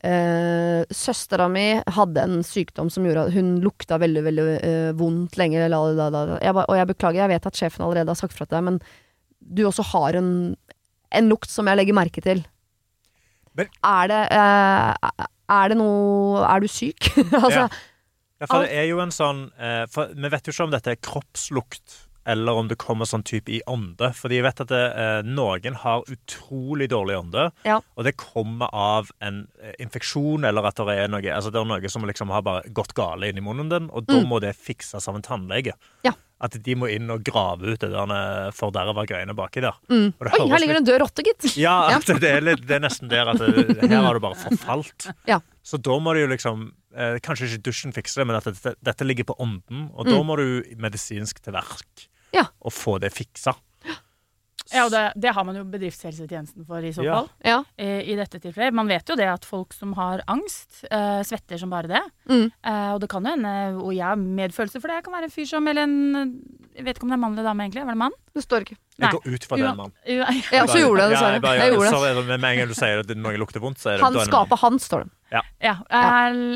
Uh, Søstera mi hadde en sykdom som gjorde at hun lukta veldig veldig uh, vondt lenge. Jeg ba, og jeg beklager, jeg vet at sjefen allerede har sagt fra til deg, men du også har en, en lukt som jeg legger merke til. Men- er det eh, Er det noe Er du syk? altså, Ja. Ja, for det er jo en sånn eh, For vi vet jo ikke om dette er kroppslukt, eller om det kommer sånn type i ånde. Fordi jeg vet at det, eh, noen har utrolig dårlig ånde, Ja. og det kommer av en eh, infeksjon, eller at det er noe Altså det er noe som liksom har bare gått gale i munnen din, og da Mm. må det fikses av en tannlege. Ja. At de må inn og grave ut det der forderva greiene baki der. mm. Oi, her ligger det en død rotte, gitt! ja, at det, er litt, det er nesten der at det, her har du bare forfalt. Ja. Så da må du jo liksom eh, Kanskje ikke dusjen fikse det, men at dette, dette ligger på ånden. Og da Mm. må du medisinsk til verk Ja. og få det fiksa. Ja, og det, det har man jo bedriftshelsetjenesten for i så fall. Ja. eh, I dette tilfellet. Man vet jo det at folk som har angst, uh, svetter som bare det. Mm. Uh, og det kan jo hende Og jeg har medfølelse for det. Jeg kan være en fyr som Eller en Jeg vet ikke om det er mann eller dame, egentlig. Var det mann? Det står ikke. Nei. Jeg går ut fra den, mannen. Ja, Ja, så gjorde jeg det, Ja, jeg bare- Jeg gjorde det. Sorry, med en gang du sier at noe lukter vondt, så er det Han er skapet han, står det. Ja, ja.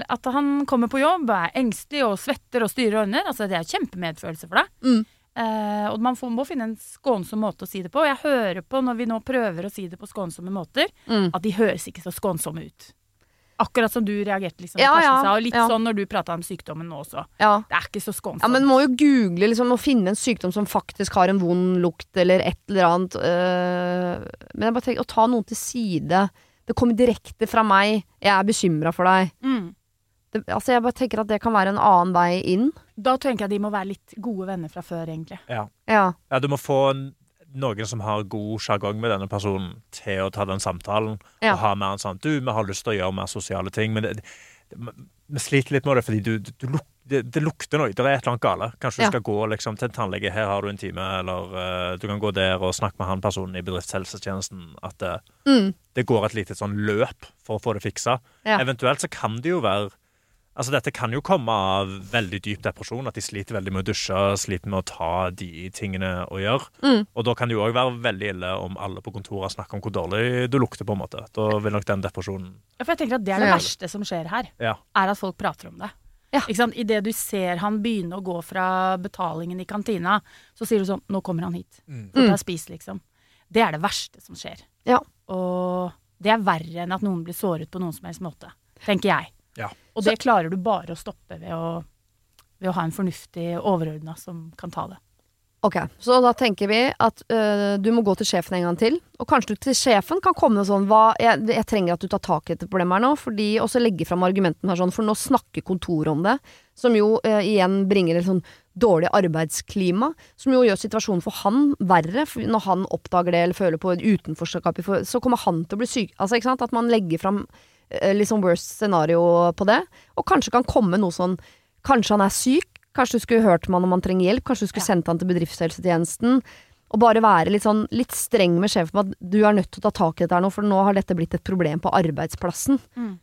At han kommer på jobb, er engstelig og svetter og styrer og. Altså, det er kjempemedfølelse for deg. Mm. Eh, og man får, må finne en skånsom måte å si det på. Jeg hører på, når vi nå prøver å si det på skånsomme måter, Mm. at de høres ikke så skånsomme ut. Akkurat som du reagerte, liksom. Ja, ja, sa, og litt ja. sånn når du prata om sykdommen nå også. Det er ikke så skånsomt. Ja, men må jo google liksom, og finne en sykdom som faktisk har en vond lukt, eller et eller annet. øh, men jeg bare tenker, å ta noen til side Det kommer direkte fra meg. Jeg er bekymra for deg. mm. Det, altså, jeg bare tenker at det kan være en annen vei inn. Da tenker jeg de må være litt gode venner fra før, egentlig. Ja. Ja, du må få en, noen som har god sjargong med denne personen, til å ta den samtalen. Ja. Og ha mer en sånn Du, vi har lyst til å gjøre mer sosiale ting, men det, det, vi sliter litt med det fordi du, du, du luk, det, det lukter noe. Det er et eller annet gale. Kanskje du Ja. skal gå liksom, til en tannlege. Her har du en time, eller uh, du kan gå der og snakke med han personen i bedriftshelsetjenesten. At uh, Mm. det går et lite sånn løp for å få det fiksa. Ja. Eventuelt så kan det jo være Altså Dette kan jo komme av veldig dyp depresjon, at de sliter veldig med å dusje, sliter med å ta de tingene å gjøre. Mm. Og da kan det jo òg være veldig ille om alle på kontoret snakker om hvor dårlig du lukter, på en måte. Da vil nok den depresjonen Ja, For jeg tenker at det er det Ja. verste som skjer her, Ja. er at folk prater om det. Ja. Ikke sant? Idet du ser han begynne å gå fra betalingen i kantina, så sier du sånn 'Nå kommer han hit'. Mm. Få ta og spis, liksom. Det er det verste som skjer. Ja. Og det er verre enn at noen blir såret på noen som helst måte. Tenker jeg. Ja. Og det klarer du bare å stoppe ved å, ved å ha en fornuftig overordna som kan ta det. Ok, så da tenker vi at øh, du må gå til sjefen en gang til. Og kanskje du til sjefen kan komme med sånn hva, jeg, jeg trenger at du tar tak i dette problemet her nå. Fordi, og så legge fram argumentene her sånn, for nå snakker kontoret om det. Som jo øh, igjen bringer et sånn dårlig arbeidsklima. Som jo gjør situasjonen for han verre. For når han oppdager det eller føler på utenforskap, så kommer han til å bli syk. Altså, ikke sant? At man legger fram eh, liksom worst scenario på det. Og kanskje kan komme noe sånn Kanskje han er syk, kanskje du skulle hørt med han om han trenger hjelp, kanskje du skulle sendt han til bedriftshelsetjenesten. Og bare være litt sånn litt streng med sjefen på at du er nødt til å ta tak i dette her nå, for nå har dette blitt et problem på arbeidsplassen. Mm.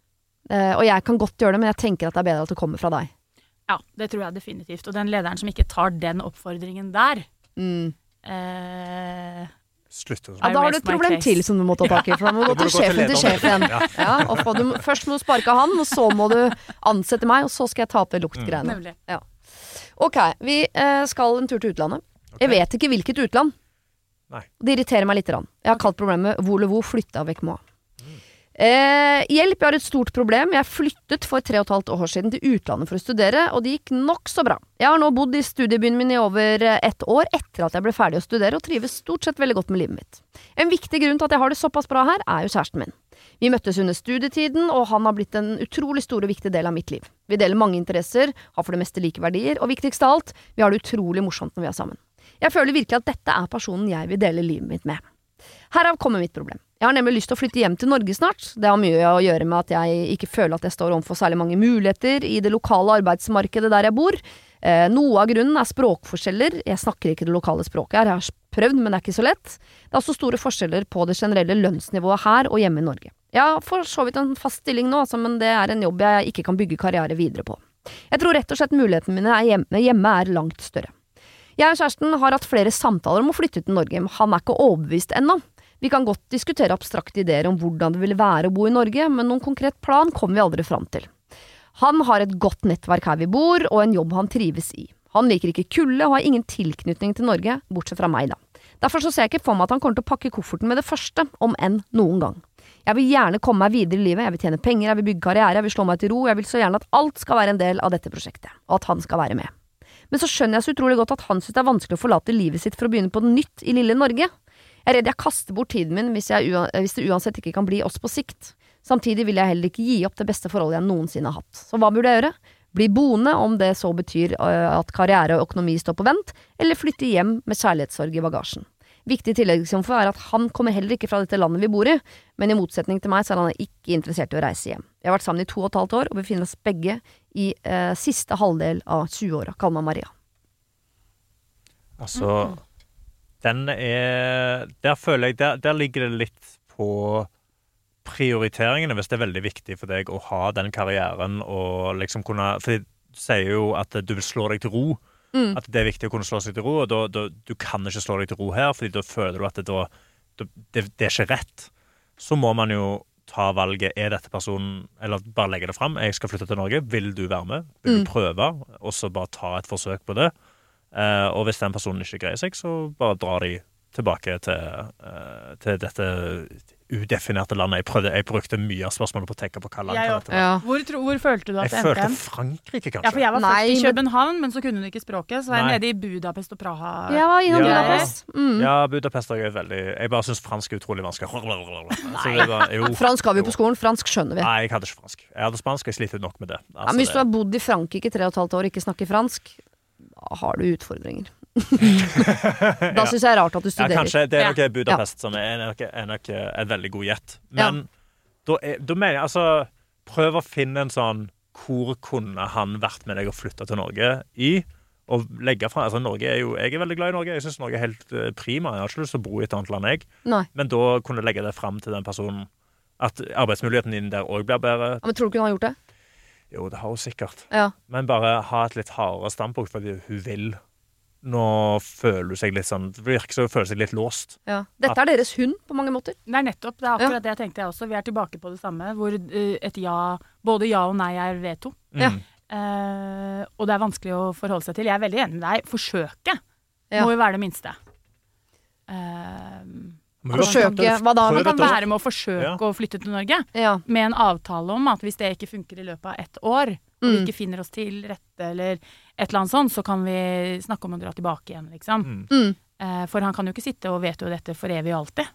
Eh, og jeg kan godt gjøre det, men jeg tenker at det er bedre at det kommer fra deg. Ja, det tror jeg definitivt. Og den lederen som ikke tar den oppfordringen der Mm. eh, Slutt å Ja, da har du et problem case. til som du må ta tak i. For da må du gå til sjefen til sjefen. Ja, du, først må du sparke han, og så må du ansette meg, og så skal jeg ta opp det luktgreiene. Ja. Ok, vi eh, skal en tur til utlandet. Jeg vet ikke hvilket utland. Nei. Det irriterer meg litt. grann. Jeg har kalt problemet Volevo flytta vekk Moa. Eh, hjelp, jeg har et stort problem. Jeg flyttet for tre og et halvt år siden til utlandet for å studere, og det gikk nokså bra. Jeg har nå bodd i studiebyen min i over et ett år etter at jeg ble ferdig å studere, og trives stort sett veldig godt med livet mitt. En viktig grunn til at jeg har det såpass bra her, er jo kjæresten min. Vi møttes under studietiden, og han har blitt en utrolig stor og viktig del av mitt liv. Vi deler mange interesser, har for det meste like verdier, og viktigst av alt, vi har det utrolig morsomt når vi er sammen. Jeg føler virkelig at dette er personen jeg vil dele livet mitt med. Herav kommer mitt problem. Jeg har nemlig lyst til å flytte hjem til Norge snart. Det har mye å gjøre med at jeg ikke føler at jeg står overfor særlig mange muligheter i det lokale arbeidsmarkedet der jeg bor. Eh, noe av grunnen er språkforskjeller. Jeg snakker ikke det lokale språket her, jeg har prøvd, men det er ikke så lett. Det er også store forskjeller på det generelle lønnsnivået her og hjemme i Norge. Jeg har for så vidt en fast stilling nå, altså, men det er en jobb jeg ikke kan bygge karriere videre på. Jeg tror rett og slett mulighetene mine hjemme, hjemme er langt større. Jeg og kjæresten har hatt flere samtaler om å flytte til Norge, men han er ikke overbevist ennå. Vi kan godt diskutere abstrakte ideer om hvordan det ville være å bo i Norge, men noen konkret plan kommer vi aldri fram til. Han har et godt nettverk her vi bor, og en jobb han trives i. Han liker ikke kulde og har ingen tilknytning til Norge, bortsett fra meg, da. Derfor så ser jeg ikke for meg at han kommer til å pakke kofferten med det første, om enn noen gang. Jeg vil gjerne komme meg videre i livet, jeg vil tjene penger, jeg vil bygge karriere, jeg vil slå meg til ro, jeg vil så gjerne at alt skal være en del av dette prosjektet, og at han skal være med. Men så skjønner jeg så utrolig godt at han synes det er vanskelig å forlate livet sitt for å begynne på nytt i lille Norge. Jeg er redd jeg kaster bort tiden min hvis, jeg, hvis det uansett ikke kan bli oss på sikt. Samtidig vil jeg heller ikke gi opp det beste forholdet jeg noensinne har hatt. Så hva burde jeg gjøre? Bli boende, om det så betyr at karriere og økonomi står på vent, eller flytte hjem med kjærlighetssorg i bagasjen. Viktig tilleggsinfo er at han kommer heller ikke fra dette landet vi bor i, men i motsetning til meg så er han ikke interessert i å reise hjem. Vi har vært sammen i to og et halvt år, og befinner oss begge i eh, siste halvdel av 20-åra. Kall meg Maria. Altså, den er Der føler jeg Der, der ligger det litt på prioriteringene, hvis det er veldig viktig for deg å ha den karrieren og liksom kunne For du sier jo at du vil slå deg til ro. Mm. At det er viktig å kunne slå seg til ro, og da, da, du kan ikke slå deg til ro her, Fordi da føler du at det, da, det, det er ikke rett. Så må man jo ta valget er dette personen, eller bare legge det fram. Jeg skal flytte til Norge. Vil du være med? Vil Mm. du prøve? Og så bare ta et forsøk på det. Eh, og hvis den personen ikke greier seg, så bare drar de tilbake til, eh, til dette udefinerte landet. Jeg, prøvde, jeg brukte mye av spørsmålet på å tenke på hva land dette være. Hvor, tro, hvor følte du at Jeg det endte? Jeg følte Frankrike, kanskje. Ja, for jeg var Nei, først i København, men så kunne hun ikke språket. Så var jeg Nei. nede i Budapest og Praha. Ja, var innom Ja. Budapest. Mm. Ja, Budapest er jo veldig Jeg bare syns fransk er utrolig vanskelig. Så det var, jo, Fransk har vi jo. på skolen, fransk skjønner vi. Nei, jeg hadde ikke fransk. Jeg hadde spansk, jeg sliter nok med det. Ja, Altså, men hvis du har bodd i Frankrike i tre og et halvt år og ikke snakker fransk, har du utfordringer. da syns jeg det er rart at du ja, studerer. kanskje det er Ja. nok Budapest som er nok, er nok et veldig god gjett. Men da, er, da mener jeg altså Prøv å finne en sånn Hvor kunne han vært med deg og flytta til Norge i? Og legge fra, altså Norge er jo, Jeg er veldig glad i Norge. Jeg syns Norge er helt eh, prima. Jeg har ikke lyst til å bo i et annet land, jeg. Nei. Men da kunne jeg legge det fram til den personen. At arbeidsmuligheten din der òg blir bedre. Ja, men tror du ikke hun har gjort det? Jo, det har hun sikkert. Ja. Men bare ha et litt hardere standpunkt fordi hun vil. Nå føler hun seg litt sånn Det virker som hun føler seg litt låst. ja. Dette er deres hund på mange måter. Det er nettopp. Det er akkurat det jeg tenkte jeg også. Vi er tilbake på det samme, hvor eh, et ja Både ja og nei er veto. Mm. Ja. Eh, og det er vanskelig å forholde seg til. Jeg er veldig enig med deg. Forsøket Ja. må jo være det minste. Har Forsøke, hva da? man kan være med å forsøke å flytte til Norge Ja. med en avtale om at hvis det ikke funker i løpet av ett år, og vi Mm. ikke finner oss til rette eller et eller annet sånt, så kan vi snakke om å dra tilbake igjen, liksom. Mm. Mm. Eh, For han kan jo ikke sitte og veto dette for evig og alltid.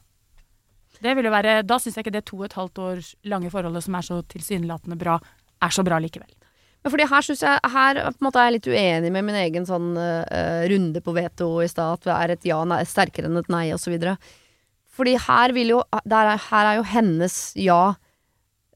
Det vil jo være, Da syns jeg ikke det to og et halvt år lange forholdet som er så tilsynelatende bra, er så bra likevel. Men fordi her synes jeg Her på en måte er jeg litt uenig med min egen sånn uh, runde på veto i stad. At det er et ja nei, sterkere enn et nei, osv. Fordi her vil jo der er, Her er jo hennes ja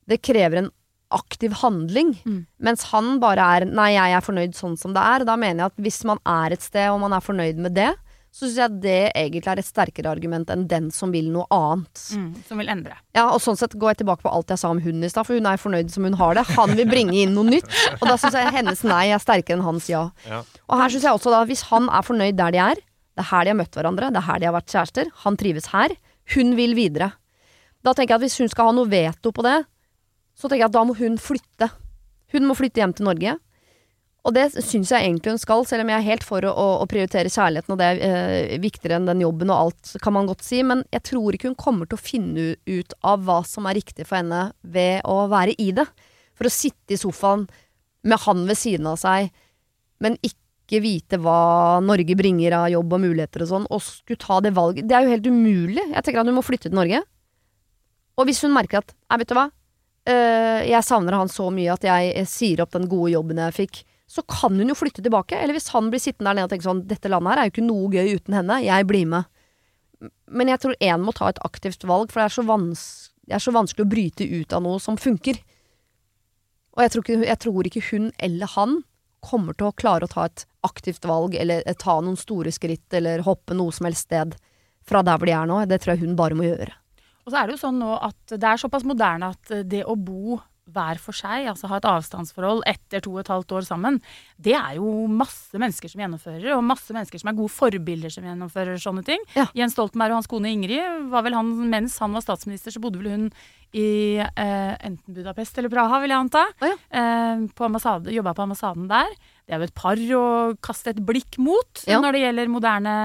det krever en aktiv handling. Mm. Mens han bare er 'nei, jeg er fornøyd sånn som det er'. Da mener jeg at hvis man er et sted og man er fornøyd med det, så syns jeg det egentlig er et sterkere argument enn den som vil noe annet. Mm, som vil endre. Ja, og sånn sett går jeg tilbake på alt jeg sa om hun i stad, for hun er fornøyd som hun har det. Han vil bringe inn noe nytt, og da syns jeg hennes nei er sterkere enn hans ja. Ja. Og her syns jeg også da, hvis han er fornøyd der de er, det er her de har møtt hverandre, det er her de har vært kjærester, han trives her, hun vil videre. Da tenker jeg at hvis hun skal ha noe veto på det, så tenker jeg at da må hun flytte. Hun må flytte hjem til Norge. Og det syns jeg egentlig hun skal, selv om jeg er helt for å, å, prioritere kjærligheten, og det er eh, viktigere enn den jobben og alt, kan man godt si. Men jeg tror ikke hun kommer til å finne ut av hva som er riktig for henne ved å være i det. For å sitte i sofaen med han ved siden av seg, men ikke vite hva Norge bringer av jobb og muligheter og sånn, og skulle ta det valget Det er jo helt umulig. Jeg tenker at hun må flytte til Norge. Og hvis hun merker at Nei, vet du hva, Eh, jeg savner han så mye at jeg eh, sier opp den gode jobben jeg fikk, så kan hun jo flytte tilbake. Eller hvis han blir sittende der nede og tenker sånn Dette landet her er jo ikke noe gøy uten henne, jeg blir med. Men jeg tror én må ta et aktivt valg, for det er så, vans det er så vanskelig å bryte ut av noe som funker. Og jeg tror, ikke, jeg tror ikke hun eller han kommer til å klare å ta et aktivt valg, eller eh, ta noen store skritt, eller hoppe noe som helst sted fra der hvor de er nå. Det tror jeg hun bare må gjøre. Og så er det jo sånn nå at det er såpass moderne at det å bo hver for seg, altså ha et avstandsforhold etter to og et halvt år sammen, det er jo masse mennesker som gjennomfører, og masse mennesker som er gode forbilder som gjennomfører sånne ting. Ja. Jens Stoltenberg og hans kone Ingrid, var vel han, mens han var statsminister, så bodde vel hun i eh, enten Budapest eller Praha, vil jeg anta. Oh, ja. eh, på ambassade, Jobba på ambassaden der. Det er jo et par å kaste et blikk mot Ja. når det gjelder moderne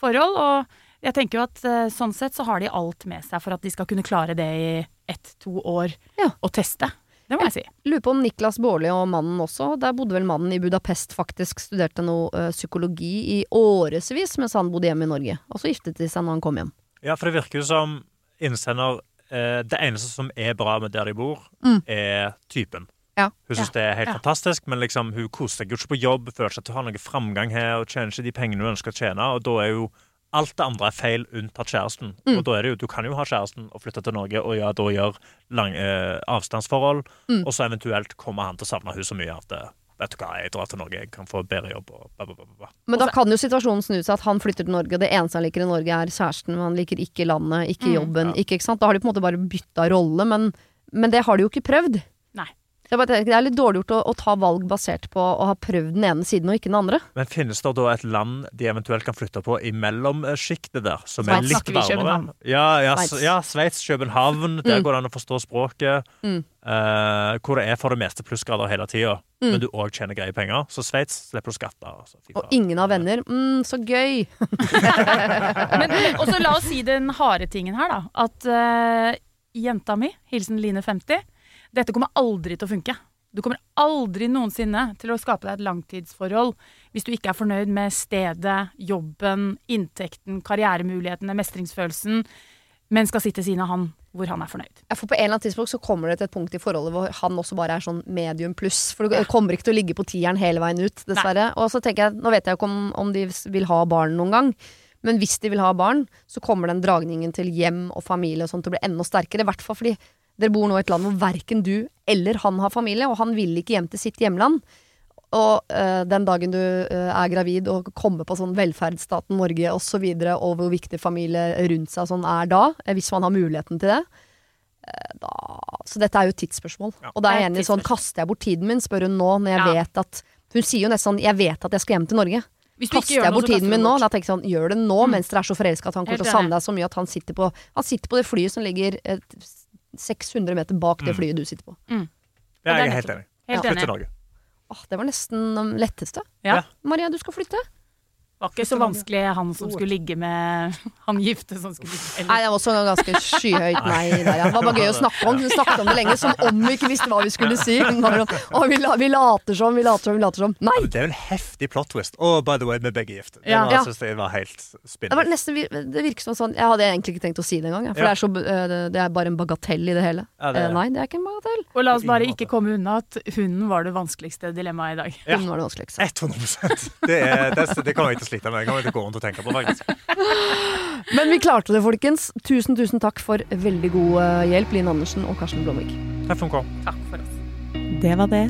forhold. og jeg tenker jo at eh, sånn sett så har de alt med seg for at de skal kunne klare det i ett-to år Ja. å teste. Det må jeg si. Lurer på om Niklas Baarli og mannen også. Der bodde vel mannen i Budapest faktisk. Studerte noe ø, psykologi i årevis mens han bodde hjemme i Norge. Og så giftet de seg når han kom hjem. Ja, for det virker jo som innsender eh, Det eneste som er bra med der de bor, Mm. er typen. Ja. Hun syns det er helt Ja. fantastisk, men liksom, hun koser seg jo ikke på jobb. Føler ikke at hun har noe framgang her, og tjener ikke de pengene hun ønsker å tjene. Og da er jo alt det andre er feil, unntatt kjæresten. Mm. Og da er det jo, Du kan jo ha kjæresten og flytte til Norge og ja, da gjøre lang, eh, avstandsforhold, Mm. og så eventuelt kommer han til å savne hun så mye at eh, Vet du hva, jeg drar til Norge, jeg kan få bedre jobb og bla, bla, bla. Men da kan jo situasjonen snu seg at han flytter til Norge, og det eneste han liker i Norge er kjæresten, men han liker ikke landet, ikke Mm. jobben, Ja. ikke, ikke sant. Da har de på en måte bare bytta rolle, men, men det har de jo ikke prøvd. Nei. Så jeg bare tenker, det er litt dårlig gjort å, å ta valg basert på å ha prøvd den ene siden og ikke den andre. Men finnes det da et land de eventuelt kan flytte på i mellomsjiktet der, som er Sveits. litt Snakker vi varmere? København? Ja, ja, ja Sveits, København. Der Mm. går det an å forstå språket. Mm. Eh, hvor det er for det meste plussgrader hele tida, Mm. men du òg tjener greie penger. Så Sveits slipper du skatter. Altså. Og ingen har venner. Mm, så gøy! Men, men også la oss si den harde tingen her, da. At uh, jenta mi, hilsen Line 50, dette kommer aldri til å funke. Du kommer aldri noensinne til å skape deg et langtidsforhold hvis du ikke er fornøyd med stedet, jobben, inntekten, karrieremulighetene, mestringsfølelsen, men skal sitte siden av han hvor han er fornøyd. Ja, for på en eller annen tidspunkt så kommer det til et punkt i forholdet hvor han også bare er sånn medium pluss. For du kommer ikke til å ligge på tieren hele veien ut, dessverre. Og så tenker jeg, nå vet jeg ikke om, om de vil ha barn noen gang. Men hvis de vil ha barn, så kommer den dragningen til hjem og familie og sånt til å bli enda sterkere. I hvert fall fordi dere bor nå i et land hvor verken du eller han har familie, og han vil ikke hjem til sitt hjemland. Og øh, den dagen du øh, er gravid og kommer på sånn velferdsstaten Norge osv., og, så videre, og hvor viktig familie rundt seg sånn er da, eh, hvis man har muligheten til det, øh, da Så dette er jo et tidsspørsmål. Ja. Og da er jeg enig sånn, kaster jeg bort tiden min, spør hun nå, når jeg Ja. vet at Hun sier jo nesten sånn, jeg vet at jeg skal hjem til Norge. Hvis du ikke Kaster gjør jeg bort tiden min nå? Da tenker jeg sånn, gjør det nå, Mm. mens dere er så forelska at han kommer til å savne deg så mye at han sitter på Han sitter på det flyet som ligger eh, 600 meter bak det Mm. flyet du sitter på. Ja, det jeg er helt enig. Helt ja. enig. Åh, det var nesten det letteste. Ja. Maria, du skal flytte. Det var ikke så vanskelig han som skulle ligge med han gifte som skulle ligge Nei, det var også ganske skyhøyt nei der, ja. Det var bare gøy å snakke om. Vi snakket om det lenge, som om vi ikke visste hva vi skulle si. Og vi, la, vi later som, vi later som, vi later som. Nei! Ja, det er jo en heftig plot twist. Og by the way, vi er begge gift. Det Ja. var, Ja. jeg var helt Det, var spinnvilt. det virker som sånn Jeg hadde egentlig ikke tenkt å si det engang. For Ja. det, er så, eh, det- det er bare en bagatell i det hele. Ja, det Eh, Nei, det er ikke en bagatell. Og la oss bare ikke komme unna at hunden var det vanskeligste dilemmaet i dag. Ja. Hun var det vanskeligste. 100 Det, er, det, det kan vi ikke til å slite med. Det kan jeg gå rundt og tenke på, faktisk. Men vi klarte det, folkens. Tusen, tusen takk for veldig god eh, hjelp, Linn Andersen og Karsten Blomvik. Takk for du. Takk for oss. Det var det.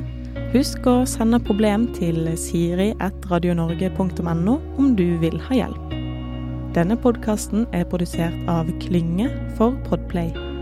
Husk å sende problem til siri.radionorge.no om du vil ha hjelp. Denne podkasten er produsert av Klynge for Podplay.